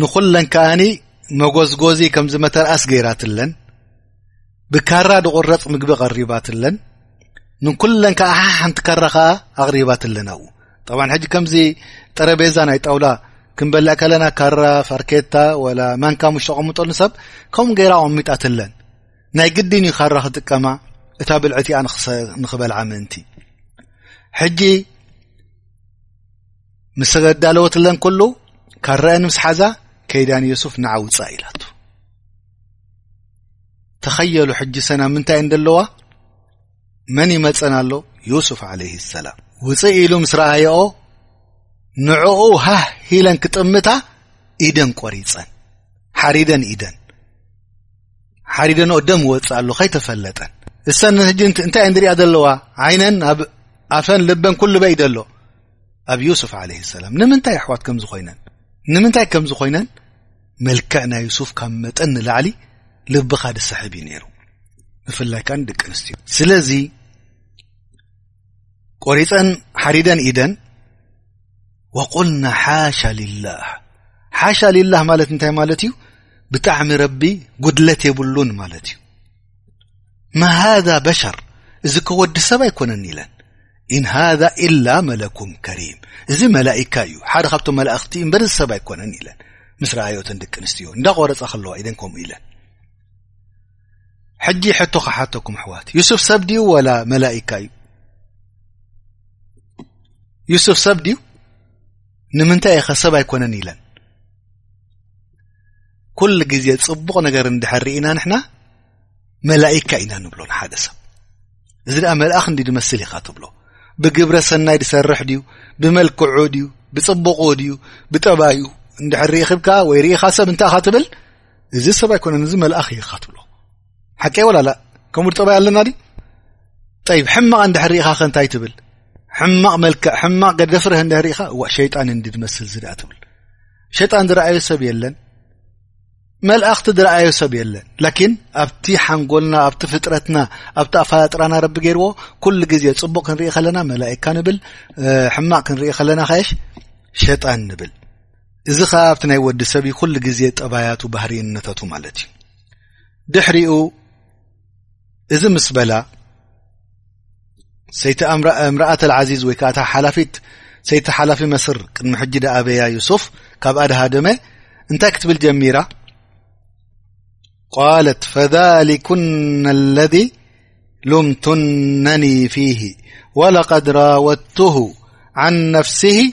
ንኹለን ከኣኒ መጎዝጎዚ ከምዚ መተርኣስ ገይራትለን ብካራ ድቑረፅ ምግቢ ቐሪባትለን ንኩለን ከዓ ሓሓንቲ ካራ ከዓ ኣቕሪባትለን ኣብኡ ጠብ ሕጂ ከምዚ ጠረቤዛ ናይ ጣውላ ክንበልዕ ከለና ካራ ፋርኬታ ወላ ማንካ ምሽ ተቐምጠሉ ሰብ ከምኡ ገይራ ቐሚጣትለን ናይ ግዲን ዩ ካራ ክጥቀማ እታ ብልዕቲኣ ንክበልዓ ምእንቲ ሕጂ ምስ ኣዳለወትለን ከለዉ ካረአን ምስ ሓዛ ከይዳ ንየሱፍ ንዓ ውፃእ ኢላቱ ተኸየሉ ሕጂ ሰና ምንታይ እየን ዘለዋ መን ይመፀን ኣሎ ዩሱፍ ዓለይ ሰላም ውፅእ ኢሉ ምስ ረኣየኦ ንዕኡ ሃህ ኢለን ክጥምታ ኢደን ቆሪፀን ሓሪደን ኢደን ሓሪደንኦ ደም ወፅእ ኣሎ ከይተፈለጠን እሰን ንህጂ እንታይ እየን ዝሪኣ ዘለዋ ዓይነን ኣብ ኣፈን ልበን ኩሉ በይ ደሎ ኣብ ዩሱፍ ዓለይ ሰላም ንምንታይ ኣሕዋት ከምዚ ኮይነን ንምንታይ ከምዚ ኮይነን መልክዕ ናይ ዩሱፍ ካብ መጠን ንላዕሊ ልብኻ ድስሕብ እዩ ነይሩ ብፍላይ ከኣ ንደቂ ኣንስትዮ ስለዚ ቆሪፀን ሓሪደን ኢደን ወቁልና ሓሻ ልላህ ሓሻ ልላህ ማለት እንታይ ማለት እዩ ብጣዕሚ ረቢ ጉድለት የብሉን ማለት እዩ ማ ሃذ በሸር እዚ ከ ወዲ ሰብ ኣይኮነን ኢለን ኢን ሃذ ኢላ መለኩም ከሪም እዚ መላእካ እዩ ሓደ ካብቶም መላእኽቲ እምበር እዚ ሰብ ኣይኮነን ኢለን ምስ ረኣዮ እተን ደቂ ኣንስትዮ እንዳቆረፃ ከለዋ ኢደን ከምኡ ኢለን ሕጂ ሕቶ ክሓተኩም ኣሕዋት ዩሱፍ ሰብ ድዩ ወላ መላእካ እዩ ዩሱፍ ሰብ ድዩ ንምንታይ ኢኸ ሰብ ኣይኮነን ኢለን ኩሉ ግዜ ጽቡቕ ነገር እንድሕር ርኢና ንሕና መላኢካ ኢና ንብሎ ንሓደ ሰብ እዚ ደኣ መልኣኽ እንዲ ድመስል ኢኻ ትብሎ ብግብረ ሰናይ ድሰርሕ ድዩ ብመልክዑ ድዩ ብጽቡቑ ድዩ ብጠባዩ እንድሕር ርኢኽብካ ወይ ርኢኻ ሰብ እንታይ ኢኻ ትብል እዚ ሰብ ኣይኮነን እዚ መልኣኽ ኢኻ ትብሎ ሓቂ ወላላ ከምኡ ጠባይ ኣለና ድ ጠይብ ሕማቕ እንድሕር ርኢኻ ከ እንታይ ትብል ሕማቕ መልክዕ ሕማቕ ገደፍርህ እንድሕር ርኢኻ ሸይጣን እንዲ ድመስል እዚ ደኣ ትብል ሸጣን ዝረኣዮ ሰብ የለን መልእኽቲ ዝረኣዮ ሰብ የለን ላኪን ኣብቲ ሓንጎልና ኣብቲ ፍጥረትና ኣብቲ ኣፈላጥራና ረቢ ገይርዎ ኩሉ ግዜ ፅቡቅ ክንርኢ ከለና መላእካ ንብል ሕማቅ ክንርኢ ከለና ከሽ ሸጣን ንብል እዚ ከዓ ኣብቲ ናይ ወዲ ሰብ ኩሉ ግዜ ጠባያቱ ባህርነታቱ ማለት እዩ ድሕሪኡ እዚ ምስ በላ امرأة العزيز كسيت حلف مسر دم حجد بي يسف كبادها دم انت كتبل جميرة قالت فذلكن الذي لمتنني فيه ولقد راودته عن نفسه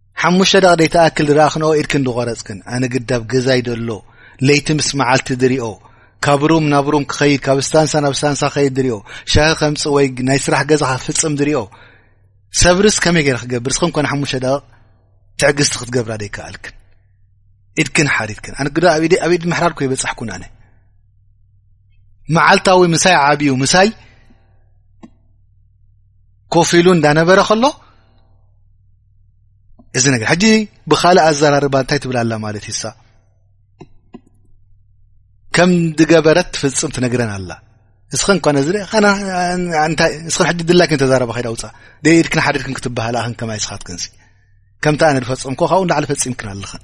ሓሙሽተ ደቂ ደይትኣክል ድረኣክንኦ ኢድክን ድቆረፅክን ኣነ ግዲ ኣብ ገዛይ ደሎ ለይቲ ምስ መዓልቲ ድሪኦ ካብ ሩም ናብ ሩም ክኸይድ ካብ ስታንሳ ናብ ስታንሳ ክኸይድ ድሪኦ ሻሂ ከምፅ ወይ ናይ ስራሕ ገዛ ክፍፅም ድሪኦ ሰብርስ ከመይ ገይረ ክገብር ስክን ኮነ ሓሙሽተ ደቕቕ ትዕግስቲ ክትገብራ ደይከኣልክን ኢድክን ሓሪድክን ኣነ ግዳ ኣብ ኢድ ምሕራር ኮይ በፃሕኩን ኣነ መዓልታዊ ምሳይ ዓብዩ ምሳይ ኮፍ ኢሉ እንዳነበረ ከሎ እዚ ነገር ሕጂ ብካልእ ኣዘራርባ እንታይ ትብል ኣላ ማለት እዩሳ ከም ዝገበረት ትፍፅም ትነግረን ኣላ እስኸን ኳነ ዚ ታይ እስኸን ሕጂ ድላይ ክን ተዛረባ ከይዳ ውፃእ ደኢድክን ሓደድክን ክትበሃል ኣክን ከማይ ስኻትክንሲ ከምቲ ኣነ ዝፈፀምኮ ካብኡ ንላዕሊ ፈፂምክን ኣለኽን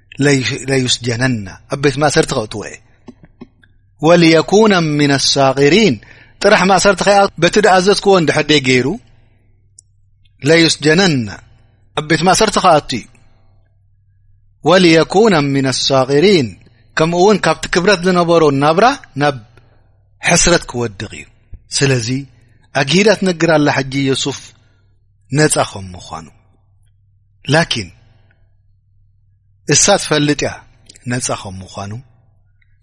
ለዩስጀነና ኣብ ቤት ማእሰርቲ ከእትዎ እየ ወልየኩነ ምና ኣሳቂሪን ጥራሕ ማእሰርቲ ከኣ በቲ ድኣዘዝክዎ ንድሕደይ ገይሩ ለዩስጀነና ኣብ ቤት ማእሰርቲ ከኣቱ እዩ ወልየኩነ ምና ኣሳቂሪን ከምኡ እውን ካብቲ ክብረት ዝነበሮ ናብራ ናብ ሕስረት ክወድቕ እዩ ስለዚ ኣጊዳ ትነግር ኣላ ሕጂ ዮሱፍ ነጻ ከም ምዃኑ ላኪን እሳ ትፈልጥ እያ ነፃ ከም ምዃኑ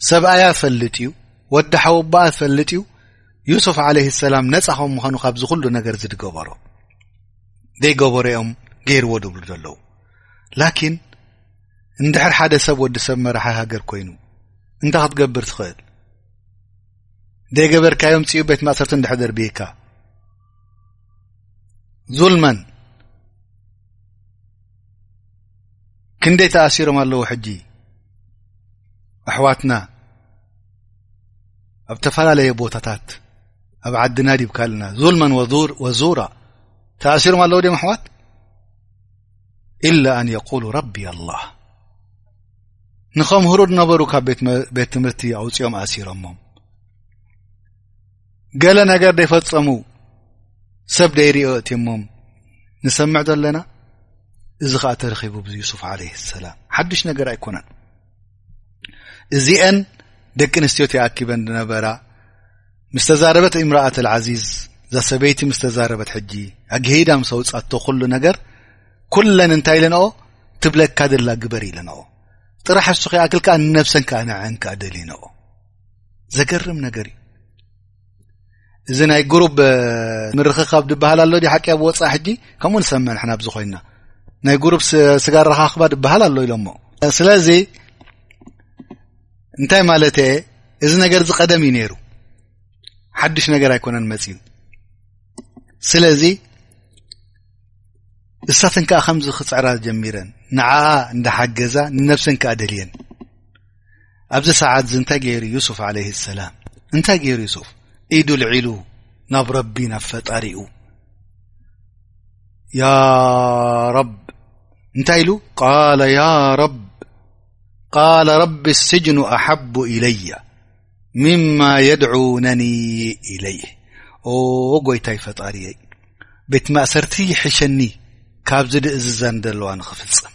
ሰብኣያ ፈልጥ እዩ ወዲ ሓወቦኣ ፈልጥ እዩ ዩሱፍ ዓለይ ሰላም ነፃ ከም ምዃኑ ካብዚ ዅሉ ነገር እዚ ድገበሮ ዘይገበሮ ኦም ገይርዎ ድብሉ ዘለዉ ላኪን እንድሕር ሓደ ሰብ ወዲ ሰብ መራሒ ሃገር ኮይኑ እንታይ ክትገብር ትኽእል ዘይገበርካዮም ፅኡ ቤት ማእሰርቲ እንድሕር ደርብየካ ዙልመን ክንደይ ተኣሲሮም ኣለዉ ሕጂ ኣሕዋትና ኣብ ተፈላለየ ቦታታት ኣብ ዓድና ዲብካልና ዙልመ ወዙራ ተኣሲሮም ኣለዉ ድም ኣሕዋት ኢላ ኣን የቁሉ ረቢ ኣላህ ንኸምህሩ ድነበሩ ካብ ቤት ትምህርቲ ኣውፅኦም ኣእሲሮሞም ገለ ነገር ደይፈጸሙ ሰብ ደይርዮ እቲሞም ንሰምዕ ዘለና እዚ ኸዓ ተረኺቡ ብ ዩሱፍ ዓለ ሰላም ሓዱሽ ነገር ኣይኮነን እዚአን ደቂ ኣንስትዮ ተኣኪበን ዝነበራ ምስ ተዛረበት እምራኣት ዓዚዝ እዛ ሰበይቲ ምስ ተዛረበት ሕጂ ኣግሂዳ ምስ ኣውፃቶ ኩሉ ነገር ኩለን እንታይ ኢለንኦ ትብለካ ደላ ግበር ኢለንኦ ጥራሕ ኣሱ ከይኣክል ከዓ ንነብሰን ከኣ ንዐን ከኣ ደልየንኦ ዘገርም ነገር እዩ እዚ ናይ ጉሩብ ምርኽካብ ድበሃል ኣሎ ሓቂ ኣብ ወፃእ ሕጂ ከምኡ ንሰመ ንሕና ብዝ ኮይና ናይ ጉሩብ ስጋ ረካክባ ድበሃል ኣሎ ኢሎሞ ስለዚ እንታይ ማለት እየ እዚ ነገር ዚ ቀደም እዩ ነይሩ ሓዱሽ ነገር ኣይኮነን መፅዩ ስለዚ እሳተን ከዓ ከምዚ ክፅዕራ ጀሚረን ንዓኣ እንዳሓገዛ ንነብሰን ከዓ ደልየን ኣብዚ ሰዓት እዚ እንታይ ገይሩ ዩሱፍ ዓለይህ ሰላም እንታይ ገይሩ ዩሱፍ ኢዱ ልዒሉ ናብ ረቢ ናብ ፈጣሪኡ ያ ረብ እንታይ ኢሉ ቃለ ያ ረብ ቃል ረቢ ስጅኑ ኣሓቡ ኢለያ ምማ የድዑነኒ ኢለይህ ኦ ጐይታይ ፈጣሪየይ ቤት ማእሰርቲ ይሕሸኒ ካብዚ ድእዝዘን ዘለዋ ንኽፍጽም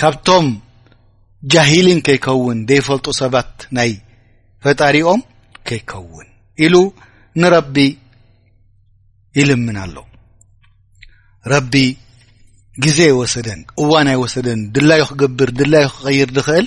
ካብቶም ጃሂሊን ከይከውን ዘይፈልጡ ሰባት ናይ ፈጣሪኦም ከይከውን ኢሉ ንረቢ ይልምን ኣሎ ረቢ ግዜ ኣይወሰደን እዋን ኣይወሰደን ድላዩ ክገብር ድላዩ ክቀይር ዝኽእል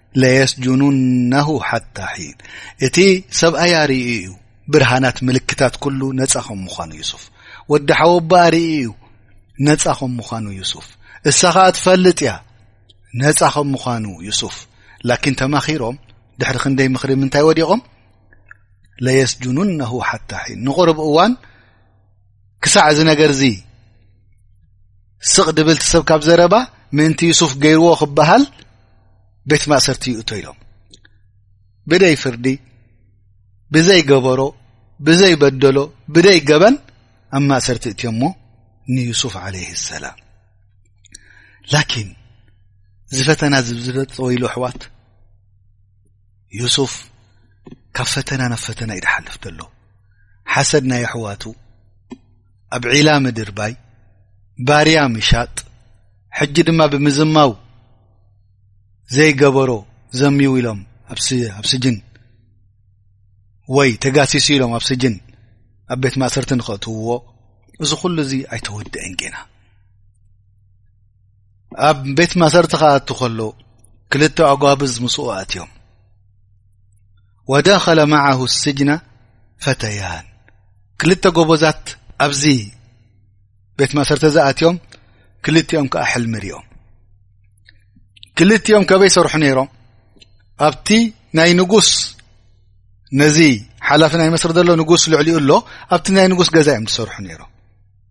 ለየስጁኑነሁ ሓታ ሒን እቲ ሰብኣያ ርኢ እዩ ብርሃናት ምልክታት ኩሉ ነፃ ከም ምዃኑ ዩሱፍ ወዲ ሓወቦኣ ርኢ እዩ ነፃ ከም ምዃኑ ዩሱፍ እሳ ኸዓ ትፈልጥ እያ ነፃ ከም ምዃኑ ዩሱፍ ላኪን ተማኺሮም ድሕሪ ክንደይ ምኽሪ ምንታይ ወዲቖም ለየስጁኑነሁ ሓታ ሒን ንቕርብ እዋን ክሳዕ እዚ ነገር እዚ ስቕ ድብል ትሰብ ካብ ዘረባ ምእንቲ ዩሱፍ ገይርዎ ክበሃል ቤት ማእሰርቲ ይእቶ ኢሎም ብደይ ፍርዲ ብዘይ ገበሮ ብዘይ በደሎ ብደይ ገበን ኣብ ማእሰርቲ እትዮ እሞ ንዩሱፍ ዓለይ ሰላም ላኪን ዝፈተና ዝብዝበፅወኢሉ ኣሕዋት ዩሱፍ ካብ ፈተና ናብ ፈተና እዩ ድሓልፍ ተሎ ሓሰድ ናይ ኣሕዋቱ ኣብ ዒላ ምድርባይ ባርያ ምሻጥ ሕጂ ድማ ብምዝማው ዘይገበሮ ዘምው ኢሎም ኣብ ስጅን ወይ ተጋሲሱ ኢሎም ኣብ ስጅን ኣብ ቤት ማእሰርቲ ንኸእትውዎ እዚ ዅሉ እዙ ኣይተወድአን ጌና ኣብ ቤት ማሰርቲ ክኣቱ ከሎ ክልተ ኣጓብዝ ምስኡ ኣትዮም ወደኸለ መዓሁ ስጅና ፈተያን ክልተ ጎበዛት ኣብዚ ቤት ማሰርቲ እዚ ኣትዮም ክልቲኦም ከዓ ሕልሚ ሪኦም ክልቲኦም ከበይ ሰርሑ ነይሮም ኣብቲ ናይ ንጉስ ነዚ ሓላፊ ናይ መስሪ ዘሎ ንጉስ ልዕሊኡ ኣሎ ኣብቲ ናይ ንጉስ ገዛ እዮም ዝሰርሑ ነይሮም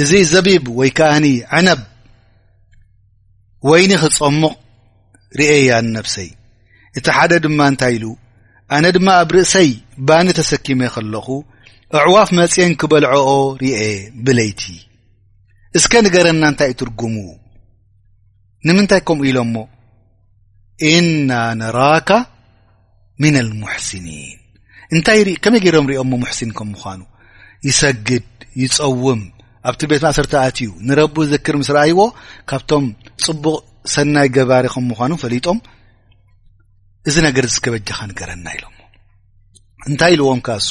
እዚ ዘቢብ ወይ ከኣኒ ዕነብ ወይኒ ክጸሙቕ ርእየያ ንነብሰይ እቲ ሓደ ድማ እንታይ ኢሉ ኣነ ድማ ኣብ ርእሰይ ባኒ ተሰኪመ ከለኹ ኣዕዋፍ መጽን ክበልዐኦ ርአ ብለይቲ እስከ ንገረና እንታይ እትርጉሙ ንምንታይ ከምኡ ኢሎሞ እና ነራካ ምና ልሙሕስኒን እንታይ ርኢ ከመይ ገይሮም ሪኦሞ ሙሕሲን ከም ምዃኑ ይሰግድ ይፀውም ኣብቲ ቤት ማእሰርቲ ኣትዩ ንረቡ ዝክር ምስ ረኣይዎ ካብቶም ፅቡቕ ሰናይ ገባሪ ከም ምዃኑ ፈሊጦም እዚ ነገር ዝስከበጃኻ ንገረና ኢሎሞ እንታይ ኢልዎም ካሱ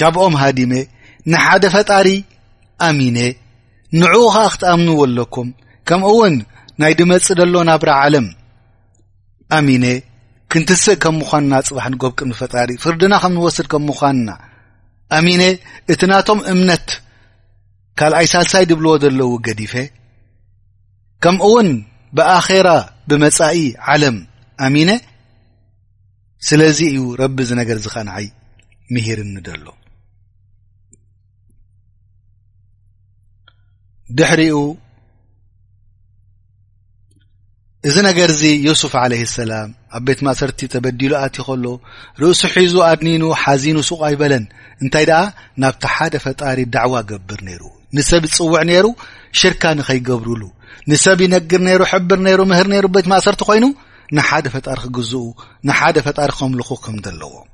ካብኦም ሃዲመ ንሓደ ፈጣሪ ኣሚነ ንዑ ኸዓ ክትኣምንዎ ኣለኩም ከምኡ እውን ናይ ድመፅ ደሎ ናብራ ዓለም ኣሚነ ክንትስእ ከም ምዃንና ፅባሕ ንጎብ ቅድሚ ፈጣሪ ፍርድና ከም ንወስድ ከም ምዃንና ኣሚነ እቲ ናቶም እምነት ካልኣይ ሳልሳይ ድብልዎ ዘለዉ ገዲፈ ከምኡ እውን ብኣኼራ ብመጻኢ ዓለም ኣሚነ ስለዚ እዩ ረቢ እዚ ነገር እዚ ኸዓ ንዓይ ምሂርኒ ደሎ ድሕሪኡ እዚ ነገር እዚ ዮሱፍ ዓለይ ሰላም ኣብ ቤት ማእሰርቲ ተበዲሉ ኣቲ ኸሎ ርእሱ ሒዙ ኣድኒኑ ሓዚኑ ሱቕ ኣይበለን እንታይ ደኣ ናብቲ ሓደ ፈጣሪ ዳዕዋ ገብር ነይሩ ንሰብ ዝጽውዕ ነይሩ ሽርካ ንኸይገብርሉ ንሰብ ይነግር ነይሩ ሕብር ነይሩ ምህር ነይሩ ቤት ማእሰርቲ ኮይኑ ንሓደ ፈጣሪ ክግዝኡ ንሓደ ፈጣሪ ከምልኹ ከም ዘለዎም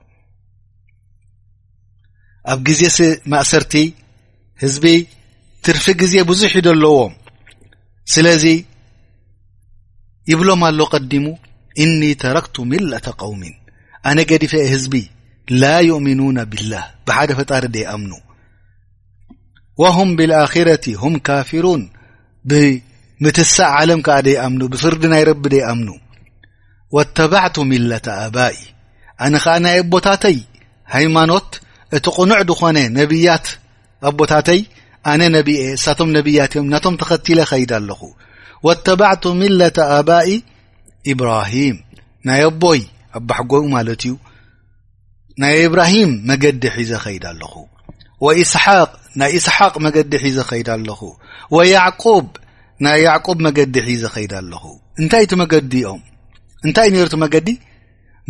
ኣብ ግዜ ማእሰርቲ ህዝቢ ትርፊ ግዜ ብዙሕ ዩ ዘለዎም ስለዚ ይብሎም ኣሎ ቀዲሙ እኒ ተረክቱ ሚለተ ቀውሚን ኣነ ገዲፈ ህዝቢ ላ ዩእምኑና ብላህ ብሓደ ፈጣሪ ደይኣምኑ ወሁም ብልኣክረቲ ሁም ካፊሩን ብምትሳእ ዓለም ከኣ ደይኣምኑ ብፍርዲ ናይ ረቢ ደይኣምኑ ወተባዕቱ ሚለተ ኣባኢ ኣነ ኸዓ ናይ ኣቦታተይ ሃይማኖት እቲ ቕኑዕ ዝኾነ ነብያት ኣቦታተይ ኣነ ነቢ እየ እሳቶም ነብያት እዮም ናቶም ተኸቲለ ኸይድ ኣለኹ ወተባዕቱ ሚለተ ኣባኢ ኢብራሂም ናይ ኣቦይ ኣባሕጎኡ ማለት እዩ ናይ እብራሂም መገዲ ሒዘ ኸይድ ኣለኹ ወኢስሓቅ ናይ ኢስሓቅ መገዲ ሒዘ ኸይድ ኣለኹ ወያዕቁብ ናይ ያዕቁብ መገዲ ሒዘ ኸይድ ኣለኹ እንታይ እቲ መገዲ ኦም እንታይ ነሩ እቲ መገዲ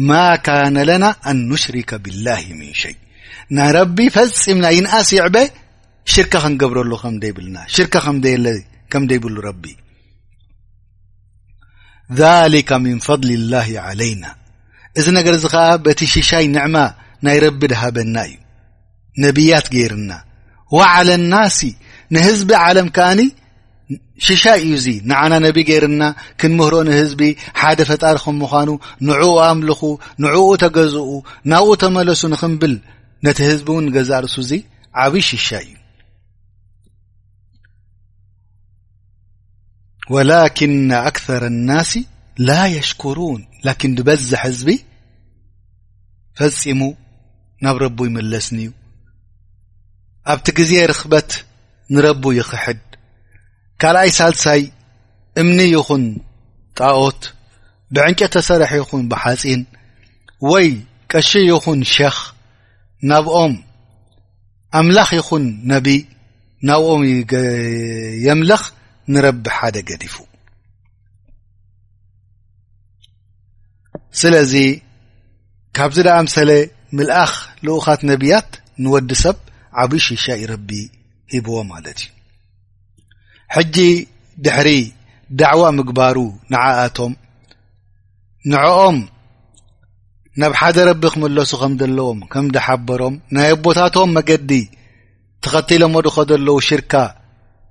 ማ ካነ ለና ኣን ኑሽሪከ ብላሂ ምን ሸይ ናይ ረቢ ፈፂምና ይንኣስ ይዕበ ሽርካ ክንገብረሉ ከም ደይብልና ሽርካ ከምዘየለ ከም ደይብሉ ረቢ ذሊከ ምን ፈضሊ ላه ዓለይና እዚ ነገር እዚ ኸዓ በቲ ሽሻይ ንዕማ ናይ ረቢ ድሃበና እዩ ነብያት ገይርና ወዓለ ናሲ ንህዝቢ ዓለም ከዓኒ ሽሻይ እዩ እዙ ንዓና ነቢ ገይርና ክንምህሮ ንህዝቢ ሓደ ፈጣሪ ከም ምዃኑ ንዕኡ ኣምልኹ ንዕኡ ተገዝኡ ናብኡ ተመለሱ ንክንብል ነቲ ህዝቢ እውን ንገዛእ ርእሱ እዙ ዓብይ ሽሻይ እዩ ወላኪና ኣክር ናሲ ላ የሽኩሩን ላኪን ዝበዝሕ ህዝቢ ፈፂሙ ናብ ረቡ ይመለስኒ እዩ ኣብቲ ግዜ ርኽበት ንረቡ ይኽሕድ ካልኣይ ሳልሳይ እምኒ ይኹን ጣኦት ብዕንጨ ተሰረሒ ይኹን ብሓፂን ወይ ቀሺ ይኹን ሸኽ ናብኦም ኣምላኽ ይኹን ነቢ ናብኦም የምልኽ ንረቢ ሓደ ገዲፉ ስለዚ ካብዚ ደኣ ምሰለ ምልኣኽ ልኡኻት ነቢያት ንወዲ ሰብ ዓብዪ ሽሻ ይረቢ ሂብዎ ማለት እዩ ሕጂ ድሕሪ ዳዕዋ ምግባሩ ንዓኣቶም ንዕኦም ናብ ሓደ ረቢ ክምለሱ ከም ዘለዎም ከም ዝሓበሮም ናይ ኣቦታቶም መገዲ ተኸቲሎሞ ድኾ ዘለዉ ሽርካ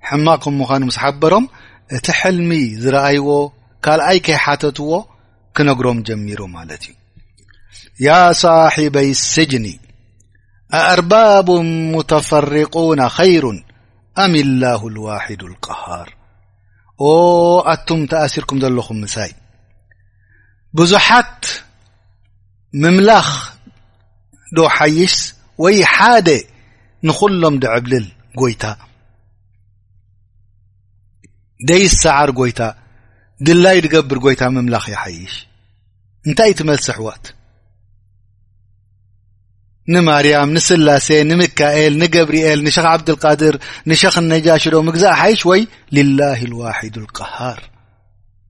ሕማቕ ከም ምዃኑ ምስ ሓበሮም እቲ ሕልሚ ዝረኣይዎ ካልኣይ ከይሓተትዎ ክነግሮም ጀሚሩ ማለት እዩ ያ ሳሒበይ ስጅኒ ኣኣርባቡ ሙተፈርቁና ኸይሩን ኣም ላሁ ልዋሒዱ ልቀሃር ኦ ኣቱም ተኣሲርኩም ዘለኹም ምሳይ ብዙሓት ምምላኽ ዶ ሓይሽ ወይ ሓደ ንኹሎም ድዕብልል ጎይታ ደይሰዓር ጎይታ ድላይ ድገብር ጎይታ ምምላኽ ይሓይሽ እንታይ እቲ መልሲ ኣሕዋት ንማርያም ንስላሴ ንሚካኤል ንገብርኤል ንሸኽ ዓብድልቃድር ንሸኽ ነጃሽ ዶ ምግዛእ ሓይሽ ወይ ልላ ልዋሒድ ልቀሃር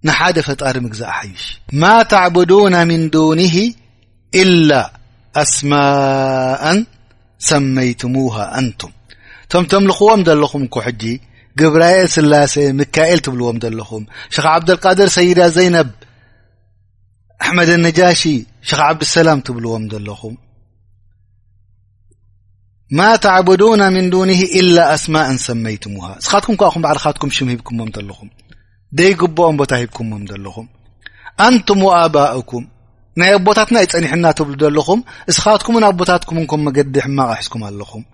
ንሓደ ፈጣሪ ምግዛእ ሓይሽ ማ ተዕቡዱና ምን ዱንሂ ኢላ ኣስማእን ሰመይትሙሃ ኣንቱም እቶም ተምልኽዎም ዘለኹም እኮ ሕጂ ግብራኤል ስላሴ ሚካኤል ትብልዎም ዘለኹም ሸኽ ዓብደልቃድር ሰይዳ ዘይነብ ኣሕመድ ነጃሺ ሸክ ዓብድሰላም ትብልዎም ዘለኹም ማ ተዕብዱና ምን ዱን ኢላ ኣስማء ሰመይትሙሃ እስኻትኩም ከ ኹም ባዕልኻትኩም ሽም ሂብኩሞም ዘለኹም ደይግብኦም ቦታ ሂብኩሞም ዘለኹም ኣንቱም ኣባእኩም ናይ ኣቦታትና ይፀኒሕና ትብሉ ዘለኹም እስኻትኩምን ኣቦታትኩምን ኮም መገዲ ሕማቕ ኣሕዝኩም ኣለኹም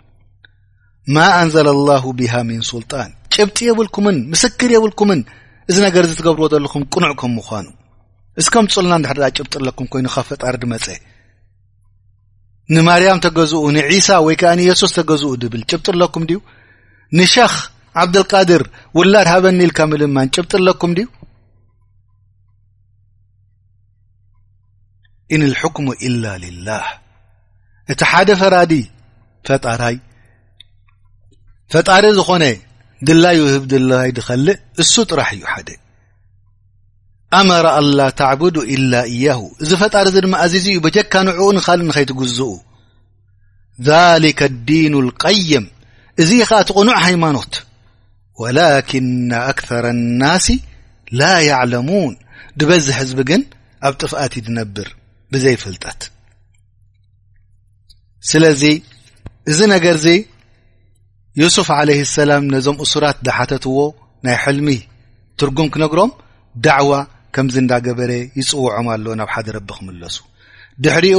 ማ ኣንዘለ ላሁ ብሃ ምን ስልጣን ጭብጢ የብልኩምን ምስክር የብልኩምን እዚ ነገር እዚ ትገብርዎ ዘለኹም ቅኑዕ ከም ምዃኑ እዚ ከምፅልና ንድሕር ጭብጢ ኣለኩም ኮይኑ ካብ ፈጣሪ ድመፀ ንማርያም ተገዝኡ ንዒሳ ወይ ከዓ ንየሱስ ተገዝኡ ድብል ጭብጢ ኣለኩም ድዩ ንሸኽ ዓብደልቃድር ውላድ ሃበኒ ኢልካ ምልማን ጭብጢ ኣለኩም ድዩ እን ልሕኩሙ ኢላ ልላህ እቲ ሓደ ፈራዲ ፈጣራይ ፈጣሪ ዝኾነ ድላዩ ህብ ድላይ ድኸልእ እሱ ጥራሕ እዩ ሓደ ኣመረ ኣላ ተዕቡዱ ኢላ እያሁ እዚ ፈጣሪ እዚ ድማ ኣዚዙ እዩ በጀካ ንዕኡን ኻል ንኸይትግዝኡ ذሊከ ዲኑ ቀይም እዚ ኸዓ እቲ ቕኑዕ ሃይማኖት ወላኪና ኣክثረ ናሲ ላ ያዕለሙን ድበዝ ህዝቢ ግን ኣብ ጥፍኣት ዩ ድነብር ብዘይ ፍልጠት ስለዚ እዚ ነገር ዚ ዩሱፍ ዓለይ ሰላም ነዞም እሱራት ዝሓተትዎ ናይ ሕልሚ ትርጉም ክነግሮም ዳዕዋ ከምዚ እንዳገበረ ይፅውዖም ኣሎ ናብ ሓደ ረቢ ክምለሱ ድሕሪኡ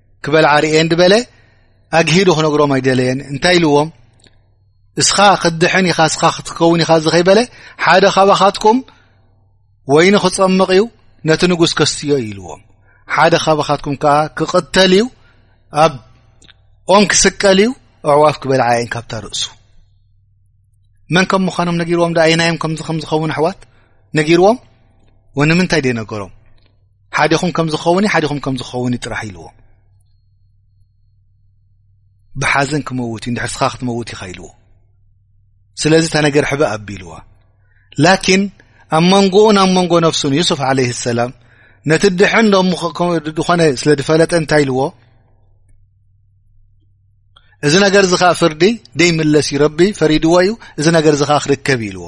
ክበልዓ ርኤን ድበለ ኣግሂዱ ክነግሮም ኣይደለየን እንታይ ኢልዎም እስኻ ክድሕን ኢኻ እስኻ ክትከውን ኢኻ እዚ ኸይበለ ሓደ ካባኻትኩም ወይኒ ክፀምቕ እዩ ነቲ ንጉስ ከስትዮ እዩ ኢልዎም ሓደ ካባኻትኩም ከዓ ክቕተል እዩ ኣብ ኦም ክስቀል እዩ ኣዕዋፍ ክበልዓ እየን ካብታ ርእሱ መን ከም ምዃኖም ነጊርዎም ዶ ኣይናዮም ከምዚ ከም ዝኸውን ኣሕዋት ነጊርዎም ወንምንታይ ደይነገሮም ሓዲኹም ከም ዝኸውን እዩ ሓዲኹም ከም ዝኸውን እዩ ጥራሕ ኢልዎ ብሓዘን ክመውት እዩ ንድሕርስኻ ክትመውት ኢኻ ኢልዎ ስለዚ እታ ነገር ሕበ ኣቢልዋ ላኪን ኣብ መንጎኡን ኣብ መንጎ ነፍሱን ዩሱፍ ዓለይ ሰላም ነቲ ድሕን ድኾነ ስለ ዝፈለጠ እንታይ ኢልዎ እዚ ነገር እዚ ኸዓ ፍርዲ ደይምለስ እዩ ረቢ ፈሪድዎ እዩ እዚ ነገር እዚ ኸዓ ክርከብ ኢልዎ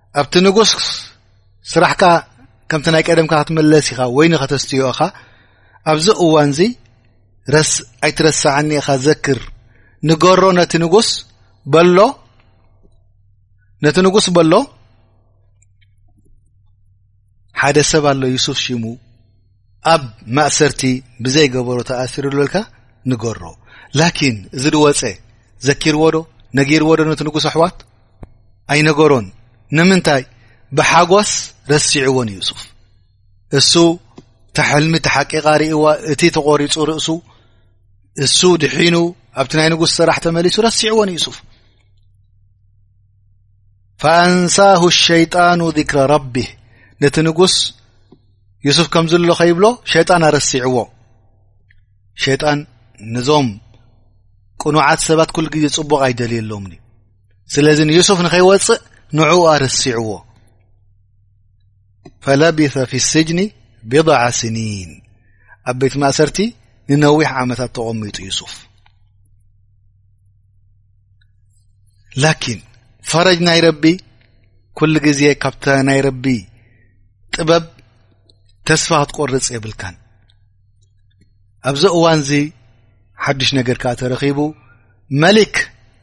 ኣብቲ ንጉስ ስራሕካ ከምቲ ናይ ቀደምካ ክትመለስ ኢኻ ወይኒ ከተስትዮ እኻ ኣብዚ እዋን እዚ ረስ ኣይትረሳዓኒ ኢኻ ዘክር ንገሮ ነቲ ንጉስ በሎ ነቲ ንጉስ በሎ ሓደ ሰብ ኣሎ ዩሱፍ ሽሙ ኣብ ማእሰርቲ ብዘይገበሮ ተኣሲሩ ልበልካ ንገሮ ላኪን እዚ ድወፀ ዘኪርዎ ዶ ነጊርዎ ዶ ነቲ ንጉስ ኣሕዋት ኣይነገሮን ንምንታይ ብሓጎስ ረሲዕዎ ንዩሱፍ እሱ ታሕልሚ ተሓቂቓ ርእዋ እቲ ተቖሪፁ ርእሱ እሱ ድሒኑ ኣብቲ ናይ ንጉስ ሰራሕ ተመሊሱ ረሲዕዎ ንዩሱፍ ፈኣንሳሁ ሸይጣኑ ذክረ ረቢህ ነቲ ንጉስ ዩሱፍ ከምዝ ሎ ከይብሎ ሸጣን ኣረሲዕዎ ሸጣን ንዞም ቅኑዓት ሰባት ኩሉ ግዜ ጽቡቕ ኣይደልየሎም ዩ ስለዚ ንዩሱፍ ንኸይወፅእ ንኡ ኣረሲዕዎ ፈለቢث ፊ ስጅኒ ብضዓ ስኒን ኣብ ቤት ማእሰርቲ ንነዊሕ ዓመታት ተቐሚጡ ዩሱፍ ላኪን ፈረጅ ናይ ረቢ ኩሉ ግዜ ካብቲ ናይ ረቢ ጥበብ ተስፋ ክትቆርፅ የብልካን ኣብዚ እዋን እዚ ሓዱሽ ነገር ከዓ ተረኺቡ መሊክ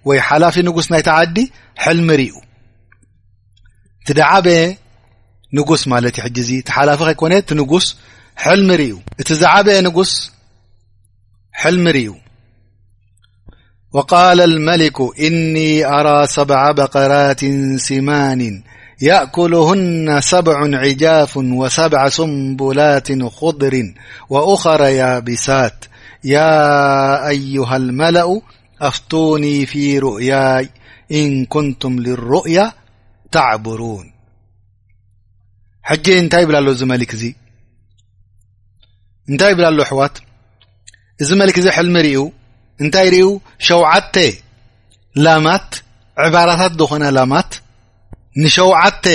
ወይ ሓላፊ ንጉስ ናይቲ ዓዲ ሕልሚ ርኡ እቲ ደዓበ ንጉስ ማለት እዩ ሕጂ እዚ እቲ ሓላፊ ከይኮነ እቲ ንጉስ ሕልሚ ርኡ እቲ ዝዓበየ ንጉስ ሕልሚ ርኡ وقال الملك إني أرى سبع بقرات سمان يأكلهن سبع عجاف وسبع سنبلات خضر وأخر يابسات يا أيها الملأ أفطوني في رؤياي إن كنتم للرؤيا تعبرون ج نت بل له ملك ي نتي بل له احوات እዚ መልክ እዚ ሕልሚ ርዩ እንታይ ርዩ ሸውዓተ ላማት ዕባራታት ዝኾነ ላማት ንሸውዓተ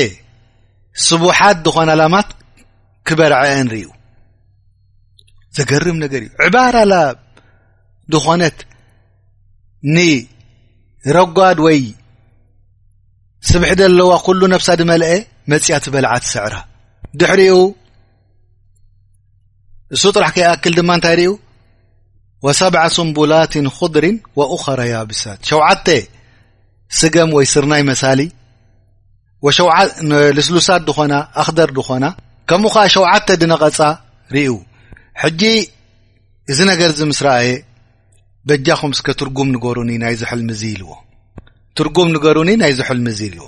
ስቡሓት ዝኾነ ላማት ክበርዐአን ርዩ ዘገርም ነገር እዩ ዕባራ ላ ዝኾነት ንረጓድ ወይ ስብሒ ደለዋ ኩሉ ነብሳ ድመልአ መፅያ ትበልዓ ትስዕራ ድሕሪኡ እሱ ጥራሕ ከይኣክል ድማ እንታይ ርዩ ወሰብዓ ስምቡላት ኹድሪ ወኡኸረ ያብሳት ሸውዓተ ስገም ወይ ስርናይ መሳሊ ልስሉሳት ድኾና ኣክደር ድኾና ከምኡ ከዓ ሸውዓተ ድነቐፃ ርዩ ሕጂ እዚ ነገር እዚ ምስ ረኣየ በጃኹም እስከ ትርጉም ንገሩኒ ናይዚ ሕልሚ እዚ ኢልዎ ትርጉም ንገሩኒ ናይዚ ሕልሚ እዚ ኢልዎ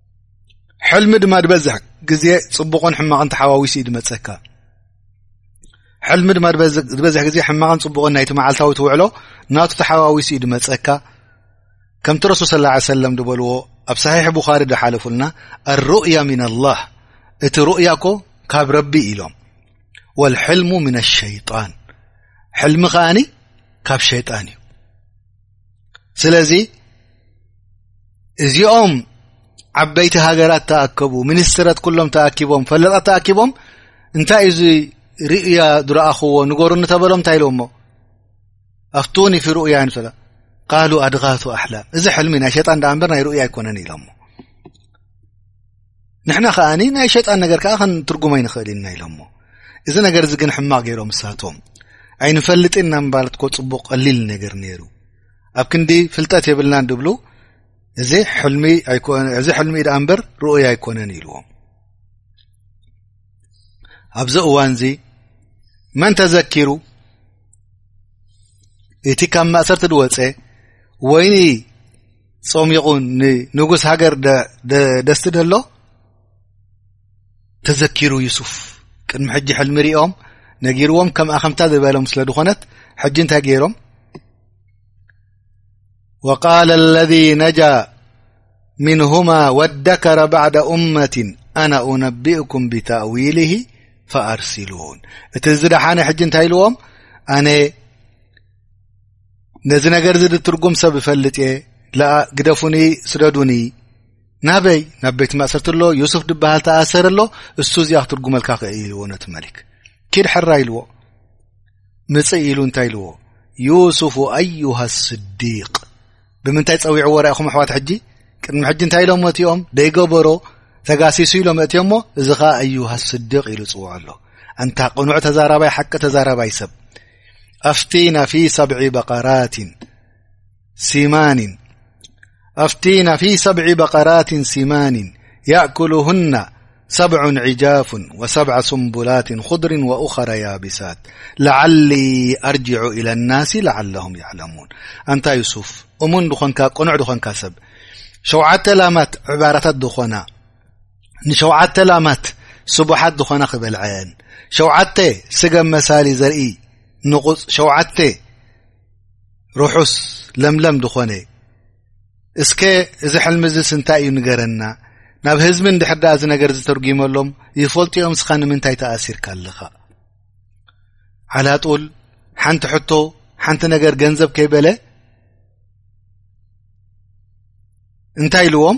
ሕልሚ ድማ ድበዝሕ ግዜ ፅቡቕን ሕማቕን ተሓዋዊሱ እዩ ድመፀካ ሕልሚ ድማ ዝበዝሕ ግዜ ሕማቕን ፅቡቕን ናይቲ መዓልታዊ ትውዕሎ ናቱ ተሓዋዊሱ እዩ ድመፀካ ከምቲ ረሱል ስ ላ ሰለም ድበልዎ ኣብ ሳሒሕ ቡኻሪ ዝሓለፉልና ኣሩእያ ምና ላህ እቲ ሩእያ ኮ ካብ ረቢ ኢሎም ወልሕልሙ ምና ሸይጣን ሕልሚ ከዓኒ ካብ ሸይጣን እዩ ስለዚ እዚኦም ዓበይቲ ሃገራት ተኣከቡ ሚኒስትረት ኩሎም ተኣኪቦም ፈለጣት ተኣኪቦም እንታይ እዚ ርእያ ዝረኣኽዎ ንገሩ እንተበሎም እንታይ ኢልዎ ሞ ኣፍቱኒ ፊ ርእያ ን ቃሉ ኣድጋቱ ኣሕላም እዚ ሕልሚ ናይ ሸጣን ዳኣ እንበር ናይ ርእያ ኣይኮነን ኢሎሞ ንሕና ከኣ ናይ ሸጣን ነገር ከኣ ክንትርጉም ኣይንኽእል ኢና ኢሎሞ እዚ ነገር እዚ ግን ሕማቕ ገይሮም ንሳቶም ኣይንፈልጥን ናብ ምባለት ኮ ፅቡቕ ቀሊል ነገር ነይሩ ኣብ ክንዲ ፍልጠት የብልናን ድብሉ እዚ ሕልሚእዚ ሕልሚ ኢ ደኣ እምበር ርኡይ ኣይኮነን ኢልዎም ኣብዚ እዋን እዚ መን ተዘኪሩ እቲ ካብ ማእሰርቲ ዝወፀ ወይኒ ጾሚቑ ንንጉስ ሃገር ደስቲ ደሎ ተዘኪሩ ዩሱፍ ቅድሚ ሕጂ ሕልሚ ሪኦም ነጊርዎም ከም ኣኸምታ ዝበሎም ስለ ዝኾነት ሕጂ እንታይ ገይሮም ወቃል ለذ ነጃ ምንሁማ ወደከረ ባዕዳ እመት ኣና ኡነቢእኩም ብታእዊል ፈኣርሲሉን እቲ ዝደሓነ ሕጂ እንታይ ኢልዎም ኣነ ነዚ ነገር እዚ ዝትርጉም ሰብ እፈልጥ እየ ለኣ ግደፉኒ ስደዱኒ ናበይ ናብ ቤት ማእሰርቲ ኣሎ ዮሱፍ ድበሃል ተኣሰር ኣሎ እሱ እዚኣ ክትርጉመልካ ክእ ኢልዎ ነቲ መሊክ ኪድ ሕራ ኢልዎ ምፅእ ኢሉ እንታይ ኢልዎ ዮሱፍ ኣዩሃ ስዲቅ ብምንታይ ፀዊዑ ወራኢኹም ኣሕዋት ሕጂ ቅድሚ ሕጂ እንታይ ኢሎም መትኦም ደይገበሮ ተጋሲሱ ኢሎም እእትዮ እሞ እዚ ኸዓ ኣዩሃ ስዲቅ ኢሉ ፅውዖ ኣሎ ኣንታ ቅኑዕ ተዛራባይ ሓቂ ተዛራባይ ሰብ افتين في سبع بقرات سمان يأكلهن 7ع عجاف و7ع سنبلات خضر وأخر يابسات لعلي أرجع إلى النس لعلهم يعلمون أنت يسف من ن نع نك س شوت م عبارت دخن ንሸውዓተ ላማት ስቡሓት ዝኾና ክበልዐን ሸውዓተ ስገም መሳሊ ዘርኢ ንቑፅ ሸውዓተ ርሑስ ለምለም ዝኾነ እስከ እዚ ሕልሚ እዝስ እንታይ እዩ ንገረና ናብ ህዝቢ ንድሕር ዳኣ እዚ ነገር ዝተርጉመሎም ይፈልጡኦም ስኻ ንምንታይ ተኣሲርካ ኣለኻ ዓላጡል ሓንቲ ሕቶ ሓንቲ ነገር ገንዘብ ከይበለ እንታይ ኢልዎም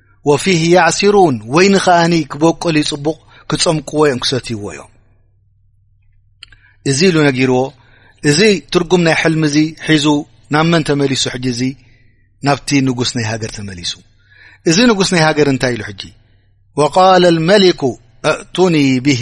ወፊህ ያዕሲሩን ወይኒ ከኣኒ ክበቁል እዩ ፅቡቕ ክፀምቅዎ እዮም ክሰትይዎ እዮም እዚ ኢሉ ነጊርዎ እዚ ትርጉም ናይ ሕልሚ እዚ ሒዙ ናብ መን ተመሊሱ ሕጂ እዚ ናብቲ ንጉስ ናይ ሃገር ተመሊሱ እዚ ንጉስ ናይ ሃገር እንታይ ኢሉ ሕጂ ወቃል ልመሊኩ ኣእቱኒ ብሂ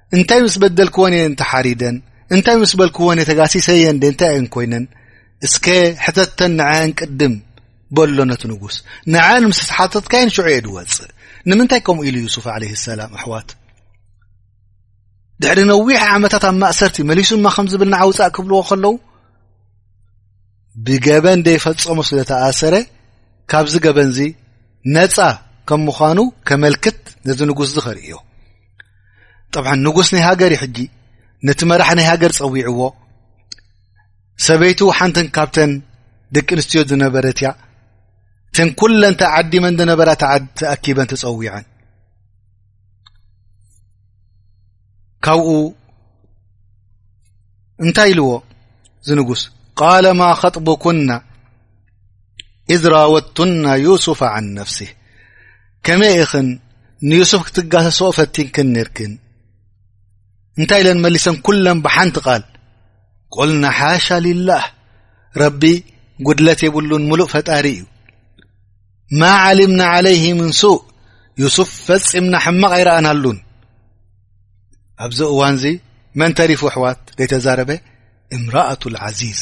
እንታይ ምስ በደልክወን እየን ተሓሪደን እንታይ ምስ በልክወን እየ ተጋሲሰየን ደ እንታይ እየን ኮይነን እስከ ሕተተን ንዐአን ቅድም በሎ ነቲ ንጉስ ንዐን ምስ ሓተትካየን ሽዑ እየ ድወፅእ ንምንታይ ከምኡ ኢሉ ዩሱፍ ዓለ ሰላም ኣሕዋት ድሕሪ ነዊሕ ዓመታት ኣብ ማእሰርቲ መሊሱማ ከም ዝብል ንዓውፃእ ክብልዎ ከለዉ ብገበን ደይፈፀሙ ስለ ተኣሰረ ካብዚ ገበንዚ ነፃ ከም ምዃኑ ከመልክት ነዚ ንጉስ ዚ ኸርእዮ ጠብሓን ንጉስ ናይ ሃገር እዩ ሕጂ ነቲ መራሕ ናይ ሃገር ጸዊዕዎ ሰበይቱ ሓንተን ካብተን ደቂ ኣንስትዮ ዝነበረት እያ እተን ኩለን ተዓዲመን ዝነበራ ተዓድ ተኣኪበን ተጸዊዐን ካብኡ እንታይ ኢልዎ ዝንጉስ ቃለማ ኸጥቡኩና እዝራወቱና ዩሱፍ ዓን ነፍሲ ከመይ ኢኽን ንዩሱፍ ክትጋሰስኦ ፈቲንክን ነርክን እንታይ ኢለን መሊሰን ኩለን ብሓንቲ ቓል ቆልና ሓሻ ልላህ ረቢ ጉድለት የብሉን ምሉእ ፈጣሪ እዩ ማ ዓሊምና ዓለይህ ምን ሱእ ዩሱፍ ፈጺምና ሕማቕ ኣይረኣናሉን ኣብዚ እዋንዚ መን ተሪፉ ኣሕዋት ዘይተዛረበ እምራኣት ዓዚዝ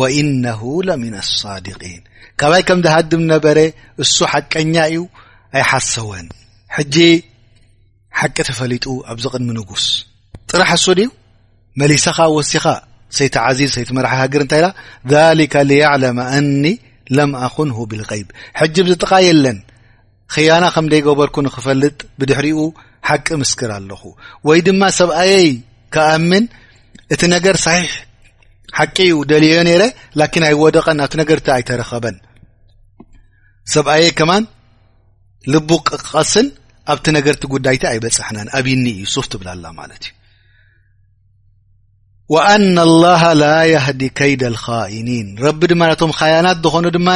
ወኢነሁ ለሚና ኣሳድቂን ካባይ ከም ዝሃድም ነበረ እሱ ሓቀኛ እዩ ኣይሓሰወን ሕጂ ሓቂ ተፈሊጡ ኣብዚ ቅድሚ ንጉስ ጥራሕ እሱ ድዩ መሊሰኻ ወሲኻ ሰይቲ ዓዚዝ ሰይቲ መራሒ ሃገር እንታይ ኢላ ሊከ ልያዕለመ ኣኒ ለም ኣኹንሁ ብልቀይብ ሕጂ ብዝጥቃ የለን ኽያና ከም ደይገበርኩ ንኽፈልጥ ብድሕሪኡ ሓቂ ምስክር ኣለኹ ወይ ድማ ሰብኣየይ ክኣምን እቲ ነገር ሳሒሕ ሓቂ ዩ ደልዮ ነይረ ላኪን ኣይወደቐን ናብቲ ነገር እቲ ኣይተረኸበን ሰብኣየይ ከማን ልቡ ቅቀስን ኣብቲ ነገርቲ ጉዳይቲ ኣይበፅሐናን ኣብኒ እዩ ሱፍ ትብላላ ማለት እዩ ወኣና ላሃ ላ ያህዲ ከይደ ልካኢኒን ረቢ ድማ ነቶም ኻያናት ዝኾኑ ድማ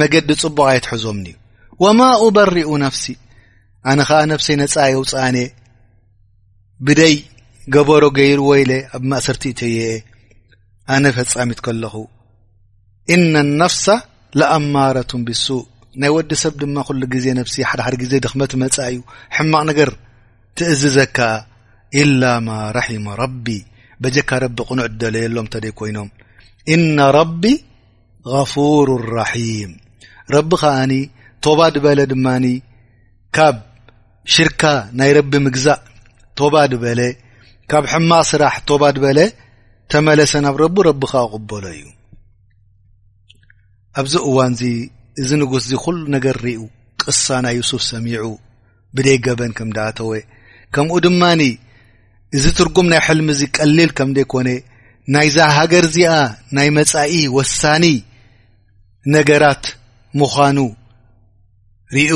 መገዲ ፅቡቕ ኣይትሕዞምኒ እዩ ወማ ኡበሪኡ ነፍሲ ኣነ ኸዓ ነፍሰይ ነፃ የውፅኣነ ብደይ ገበሮ ገይሩ ወይ ኢለ ኣብ ማእሰርቲ እተየ ኣነ ፈፃሚት ከለኹ እነ ነፍሳ ለኣማረት ብሱእ ናይ ወዲ ሰብ ድማ ኩሉ ግዜ ነፍሲ ሓደሓደ ግዜ ድኽመት መፃ እዩ ሕማቕ ነገር ትእዝዘካ ኢላ ማ ራሒመ ረቢ በጀካ ረቢ ቅኑዕ ደለየሎም ተደይ ኮይኖም እና ረቢ غፉሩ ራሒም ረቢ ከዓኒ ቶባ ድበለ ድማ ካብ ሽርካ ናይ ረቢ ምግዛእ ቶባ ድበለ ካብ ሕማቅ ስራሕ ቶባ ድበለ ተመለሰ ናብ ረቢ ረቢ ከ ቅበሎ እዩ ኣብዚ እዋን እዚ ንጉስ እዚ ኩሉ ነገር ርኡ ቅሳና ዩሱፍ ሰሚዑ ብደይ ገበን ከም ዳኣተወ ከምኡ ድማ እዚ ትርጉም ናይ ሕልሚ እዚ ቀሊል ከም ደይኮነ ናይዛ ሃገር እዚኣ ናይ መጻኢ ወሳኒ ነገራት ምዃኑ ርኡ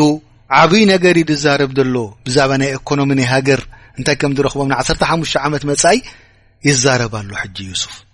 ዓብይ ነገር ዩ ዝዛረብ ዘሎ ብዛዕባ ናይ ኤኮኖሚ ናይ ሃገር እንታይ ከም ዝረኽቦም ንዓሰርተ ሓሙሽተ ዓመት መጻኢ ይዛረብ ኣሎ ሕጂ ዩሱፍ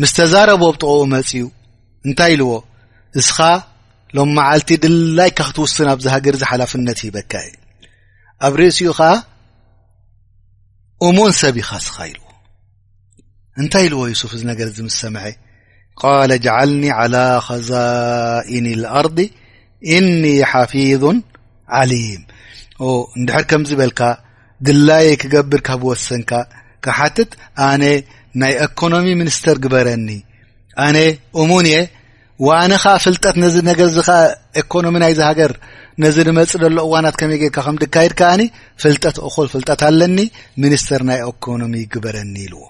ምስ ተዛረቦ ብ ጥቕኡ መፅኡ እንታይ ኢልዎ እስኻ ሎም መዓልቲ ድላይካ ክትውስን ኣብዚ ሃገር ዚ ሓላፍነት ሂበካ እየ ኣብ ርእሲኡ ኸዓ እሙን ሰብ ኢኻ እስኻ ኢልዎ እንታይ ኢልዎ ዩሱፍ እዚ ነገር እዚ ምስ ሰምዐ ቃለ ጀዓልኒ ዓላ ኸዛኢኒ ኣርዲ እኒ ሓፊظ ዓሊም እንድሕር ከምዚ በልካ ድላየ ክገብር ካብ ወሰንካ ካሓትት ኣነ ናይ ኤኮኖሚ ሚኒስተር ግበረኒ ኣነ እሙን እየ ዋነ ኸዓ ፍልጠት ነዚ ነገር እዚ ኸዓ ኤኮኖሚ ናይዚ ሃገር ነዚ ንመፅእ ዘሎ እዋናት ከመይ ጌርካ ከም ድካየድ ከዓኒ ፍልጠት እኹል ፍልጠት ኣለኒ ሚኒስተር ናይ ኤኮኖሚ ግበረኒ ኢልዎ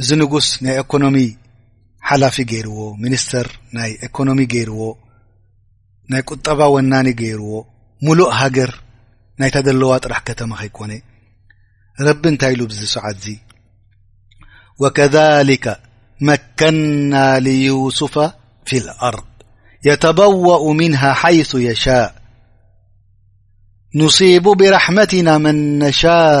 እዚ ንጉስ ናይ ኤኮኖሚ ሓላፊ ገይርዎ ሚኒስተር ናይ ኤኮኖሚ ገይርዎ ናይ ቁጠባ ወናኒ ገይርዎ ሙሉእ ሃገር ናይታ ዘለዋ ጥራሕ ከተማ ከይኮነ ረቢ እንታይ ኢሉ ብዚ ሰዓት እዚ ወከሊከ መከና ልዩሱፋ ፊ ልኣርض የተበዋኡ ምንሃ ሓይث የሻእ ንصቡ ብራሕመትና መን ነሻእ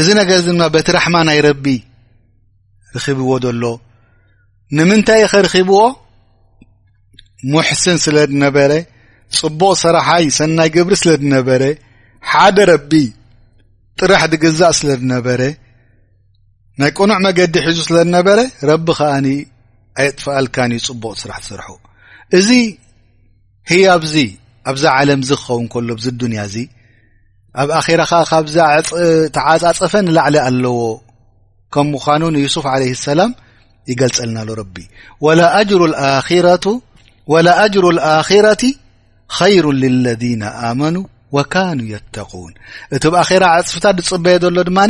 እዚ ነገር እዚ ድማ በቲ ራሕማ ናይ ረቢ ርኺብዎ ዘሎ ንምንታይ ኸ ርኺብዎ ሙሕስን ስለ ዝነበረ ጽቡቕ ሰራሓይ ሰናይ ገብሪ ስለ ዝነበረ ሓደ ረቢ ጥራሕ ዝግዛእ ስለ ዝነበረ ናይ ቅኑዕ መገዲ ሒዙ ስለ ዝነበረ ረቢ ከዓኒ ኣየጥፍኣልካን እዩ ጽቡቕ ስራሕ ትሰርሑ እዚ ህያብዚ ኣብዛ ዓለምዚ ክኸውን ከሎ ብዚ ኣዱንያ እዚ ኣብ ኣራ ከ ካብዛ ተዓፃፀፈ ንላዕሊ ኣለዎ ከም ምዃኑ ንዩሱፍ ዓለ ሰላም ይገልፀልና ሎ ረቢ ወላ ኣጅሩ ኣክረቲ ኸይሩ ልለذነ ኣመኑ ወካኑ የተقን እቲ ብ ኣራ ዕፅፍታ ዝፅበየ ዘሎ ድማ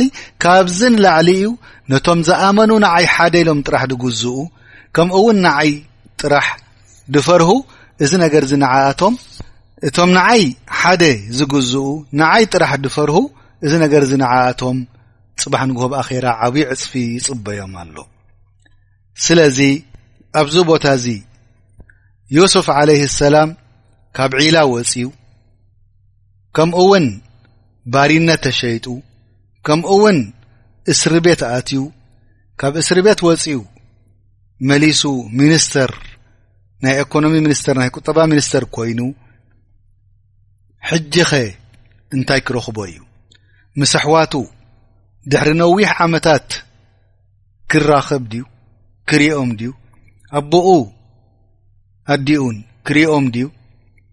ካብዝ ንላዕሊ እዩ ነቶም ዝኣመኑ ንዓይ ሓደ ኢሎም ጥራሕ ዝግዝኡ ከምኡ ውን ንዓይ ጥራሕ ድፈርሁ እዚ ነገር እዚ ንዓኣቶም እቶም ንዓይ ሓደ ዝግዝኡ ንዓይ ጥራሕ ድፈርሁ እዚ ነገር እዚ ንዓኣቶም ፅባሕ ንግሆብ ኣኼራ ዓብዪ ዕፅፊ ይፅበዮም ኣሎ ስለዚ ኣብዚ ቦታ እዚ ዮሱፍ ዓለይህ ሰላም ካብ ዒላ ወፅዩ ከምኡ እውን ባሪነት ተሸይጡ ከምኡ እውን እስሪ ቤት ኣትዩ ካብ እስሪ ቤት ወፅዩ መሊሱ ሚኒስተር ናይ ኤኮኖሚ ሚኒስተር ናይ ቁጠባ ሚኒስተር ኮይኑ ሕጂኸ እንታይ ክረኽቦ እዩ ምስ ኣሕዋቱ ድሕሪ ነዊሕ ዓመታት ክራኸብ ድዩ ክርኦም ድዩ ኣቦኡ ኣዲኡን ክርኦም ድዩ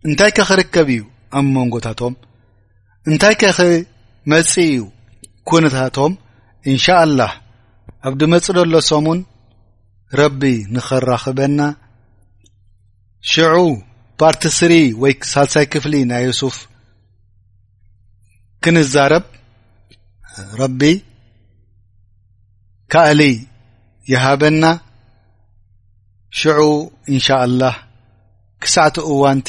እንታይ ከክርከብ እዩ ኣብ መንጎታቶም እንታይ ከ ክመጽእ እዩ ኩነታቶም እንሻኣላህ ኣብ ድመጽ ደሎ ሰሙን ረቢ ንኸራኽበና ሽዑ ፓርቲ ስሪ ወይ ሳልሳይ ክፍሊ ናይ ዩሱፍ ክንዛረብ ረቢ ካእሊ ይሃበና ሽዑ እንሻኣላህ ክሳዕቲ እዋንቲ